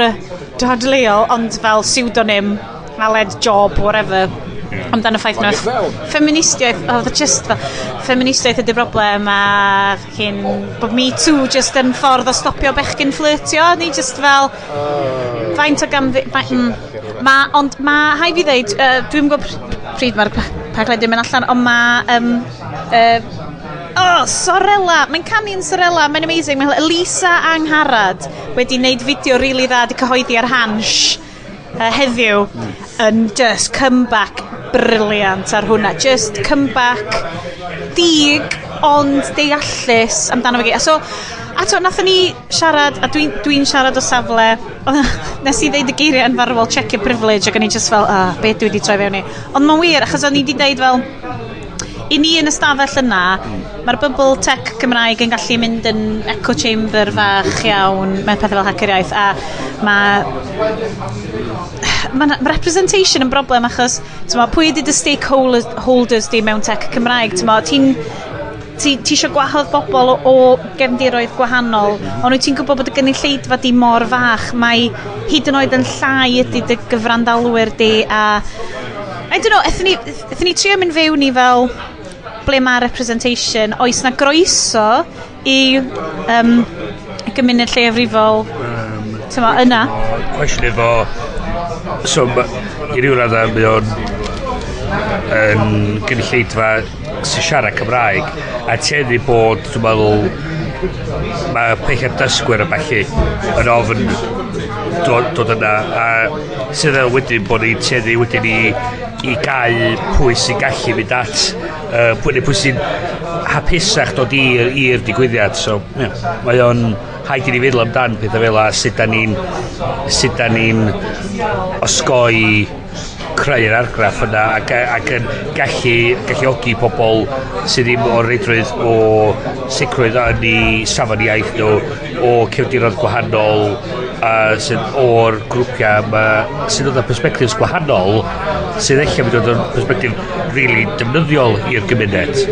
dadleol, ond fel pseudonym maled job, whatever, yeah. amdano ffaith nhw. Feministiaeth, oedd oh, just fel, feministiaeth ydy broblem a chi'n, bod Me Too just yn ffordd o stopio bechgyn flirtio, ni just fel, faint o gam, ma, mm, ma, ond ma, hai fi ddeud, uh, dwi'n gwybod pryd mae'r pagledyn mynd allan, ond ma, um, uh, Oh, Sorella. Mae'n canu'n Sorella. Mae'n amazing. Mae Lisa Angharad wedi wneud fideo rili really dda di cyhoeddi ar Hansh uh, heddiw yn just comeback briliant ar hwnna. Just comeback dig, ond deallus amdano fe gyd. so A to ato, nathon ni siarad, a dwi'n dwi, dwi siarad o safle, [laughs] nes i ddeud y geiriau yn farwol check your privilege, ac o'n i just fel, ah, beth dwi wedi troi fewn i. Ond mae'n wir, achos o'n i wedi deud fel, i ni yn ystafell yna, mae'r bubble tech Cymraeg yn gallu mynd yn echo chamber fach iawn, mae pethau fel hacker iaith, a mae mae representation yn broblem achos ma, pwy ydy dy stakeholders holders di mewn tech Cymraeg ti'n ti, ti eisiau gwahodd bobl o, o gefndiroedd gwahanol, ond wyt ti'n gwybod bod y gynulleidfa di mor fach, mae hyd yn oed yn llai ydy dy gyfrandalwyr di a I don't know, ethyn ni, ethyn ni trio mynd fewn i fel ble mae representation, oes na groeso i um, gymuned lleiafrifol um, tyma, yna?
Cwestiwn efo, so i ryw radda mae o'n yn gynulleidfa sy'n siarad Cymraeg a teddi bod, dwi'n meddwl, mae peichad dysgwyr a falle yn ofyn dod, dod yna a sydd yn wedyn bod ni'n teddu wedyn i, i gael pwy sy'n gallu mynd at uh, pwy, pwy sy'n hapusach dod i'r digwyddiad. So yeah, mae o'n haid i ni feddwl amdan pethau fel a sut da ni'n sut da ni'n osgoi creu'r argraff yna ac, e, ac yn gallu galluogi pobl sydd ddim o'r reidrwydd o sicrwydd yn ei safon iaith nhw o cefdirodd gwahanol a sydd o'r grwpiau ma, sydd oedd perspectives gwahanol sydd eich mynd oedd yn perspektif really defnyddiol i'r gymuned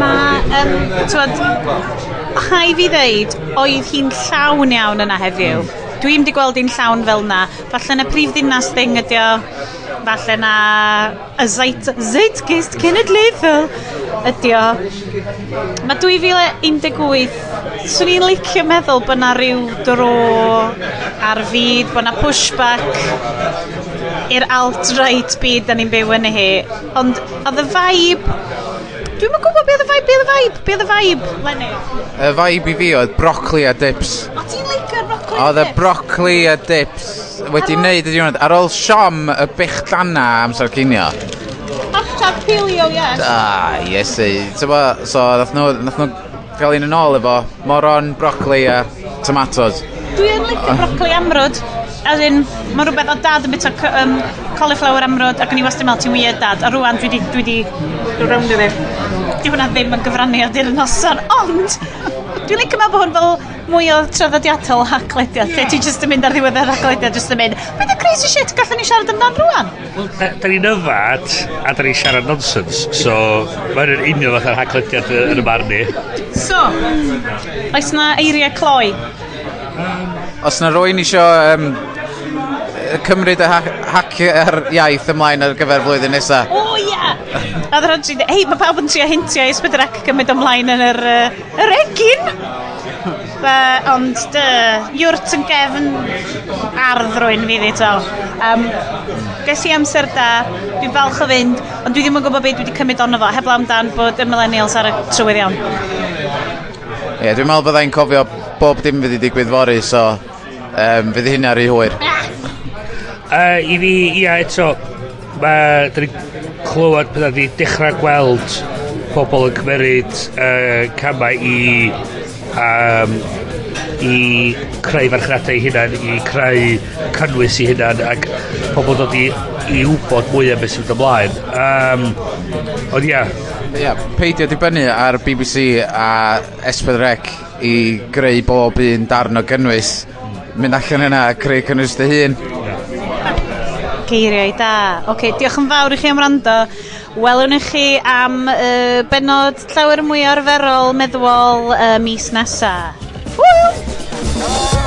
Mae, um, twyd, hai fi ddeud oedd hi'n llawn iawn yna heddiw mm. Dwi'n di gweld hi'n llawn fel na. Falle yn y prif ddinas thing ydi o falle na y Zeit, Zeitgeist Cenedlaethol ydi o. Mae 2018, swn i'n licio meddwl bod na ryw dro ar fyd, bod na pushback i'r alt-right byd da ni'n byw yn hi. Ond oedd y vibe Dwi'n yn gwybod beth y vibe, beth y vibe, beth y vibe, Lenny.
Y vibe i fi oedd broccoli a dips.
O, ti'n licio'r
Oedd y brocoli a dips wedi wneud y diwrnod ar ôl siom y bichdana amser cinio.
Hashtag paleo, yes
ah yes eh. Tybo, so nath nhw, nath nhw gael un yn ôl efo moron, brocoli a tomatoes
Dwi yn licio ah. brocoli amrod. As in, mae rhywbeth o dad yn bit o um, cauliflower amrod ac yn i wastad mewn ti'n weird dad a rwan dwi di, dwi di rownd i ddim. Di hwnna ddim yn gyfrannu ar dyr noson, ond dwi'n licio meddwl bod hwn fel mwy o traddodiadol haglediad, yeah. lle ti jyst yn mynd ar ddiwedd y haglediad, jyst yn mynd, beth y crazy shit gallwn ni siarad amdan rwan?
Wel, da, da ni'n yfad, a da ni'n siarad nonsens, so mae'n yn fath fatha'r haglediad yn y barn ni.
So, oes na eiriau cloi?
Os na rwy'n isio um, cymryd y ha hacio'r iaith ymlaen ar gyfer flwyddyn nesaf.
O, oh, ia! Yeah. a ddod hei, mae pawb yn trio hintio i sbydrec gymryd ymlaen yn yr, uh, yr egin! uh, ond dy, yw'rt yn gefn ardd rwy'n fi ddito. Um, ges i amser da, dwi'n falch o fynd, ond dwi ddim yn gwybod beth dwi wedi cymryd ond fo, heb amdan bod y millennials ar y trywydd iawn.
Ie, yeah, dwi'n meddwl byddai'n cofio bob dim fydd i digwydd fori, so um, fydd hynna rhy hwyr.
uh, I fi, ia, eto, mae, da ni clywed pethau wedi dechrau gweld pobl yn cymeryd uh, camau i um, i creu farchnadau i hunan, i creu cynnwys i hunan, ac pobl dod i, i wybod mwy am beth sy'n ymlaen. Um, ond ia.
Ia, peidio dibynnu ar BBC a S4C i greu bob un darn o gynnwys. Mynd allan yna a creu cynnwys dy hun.
Geiriau da. Oce, okay, diolch yn fawr i chi am rando. Welwn i chi am uh, benod llawer mwy arferol meddwol uh, mis nesa. Woo!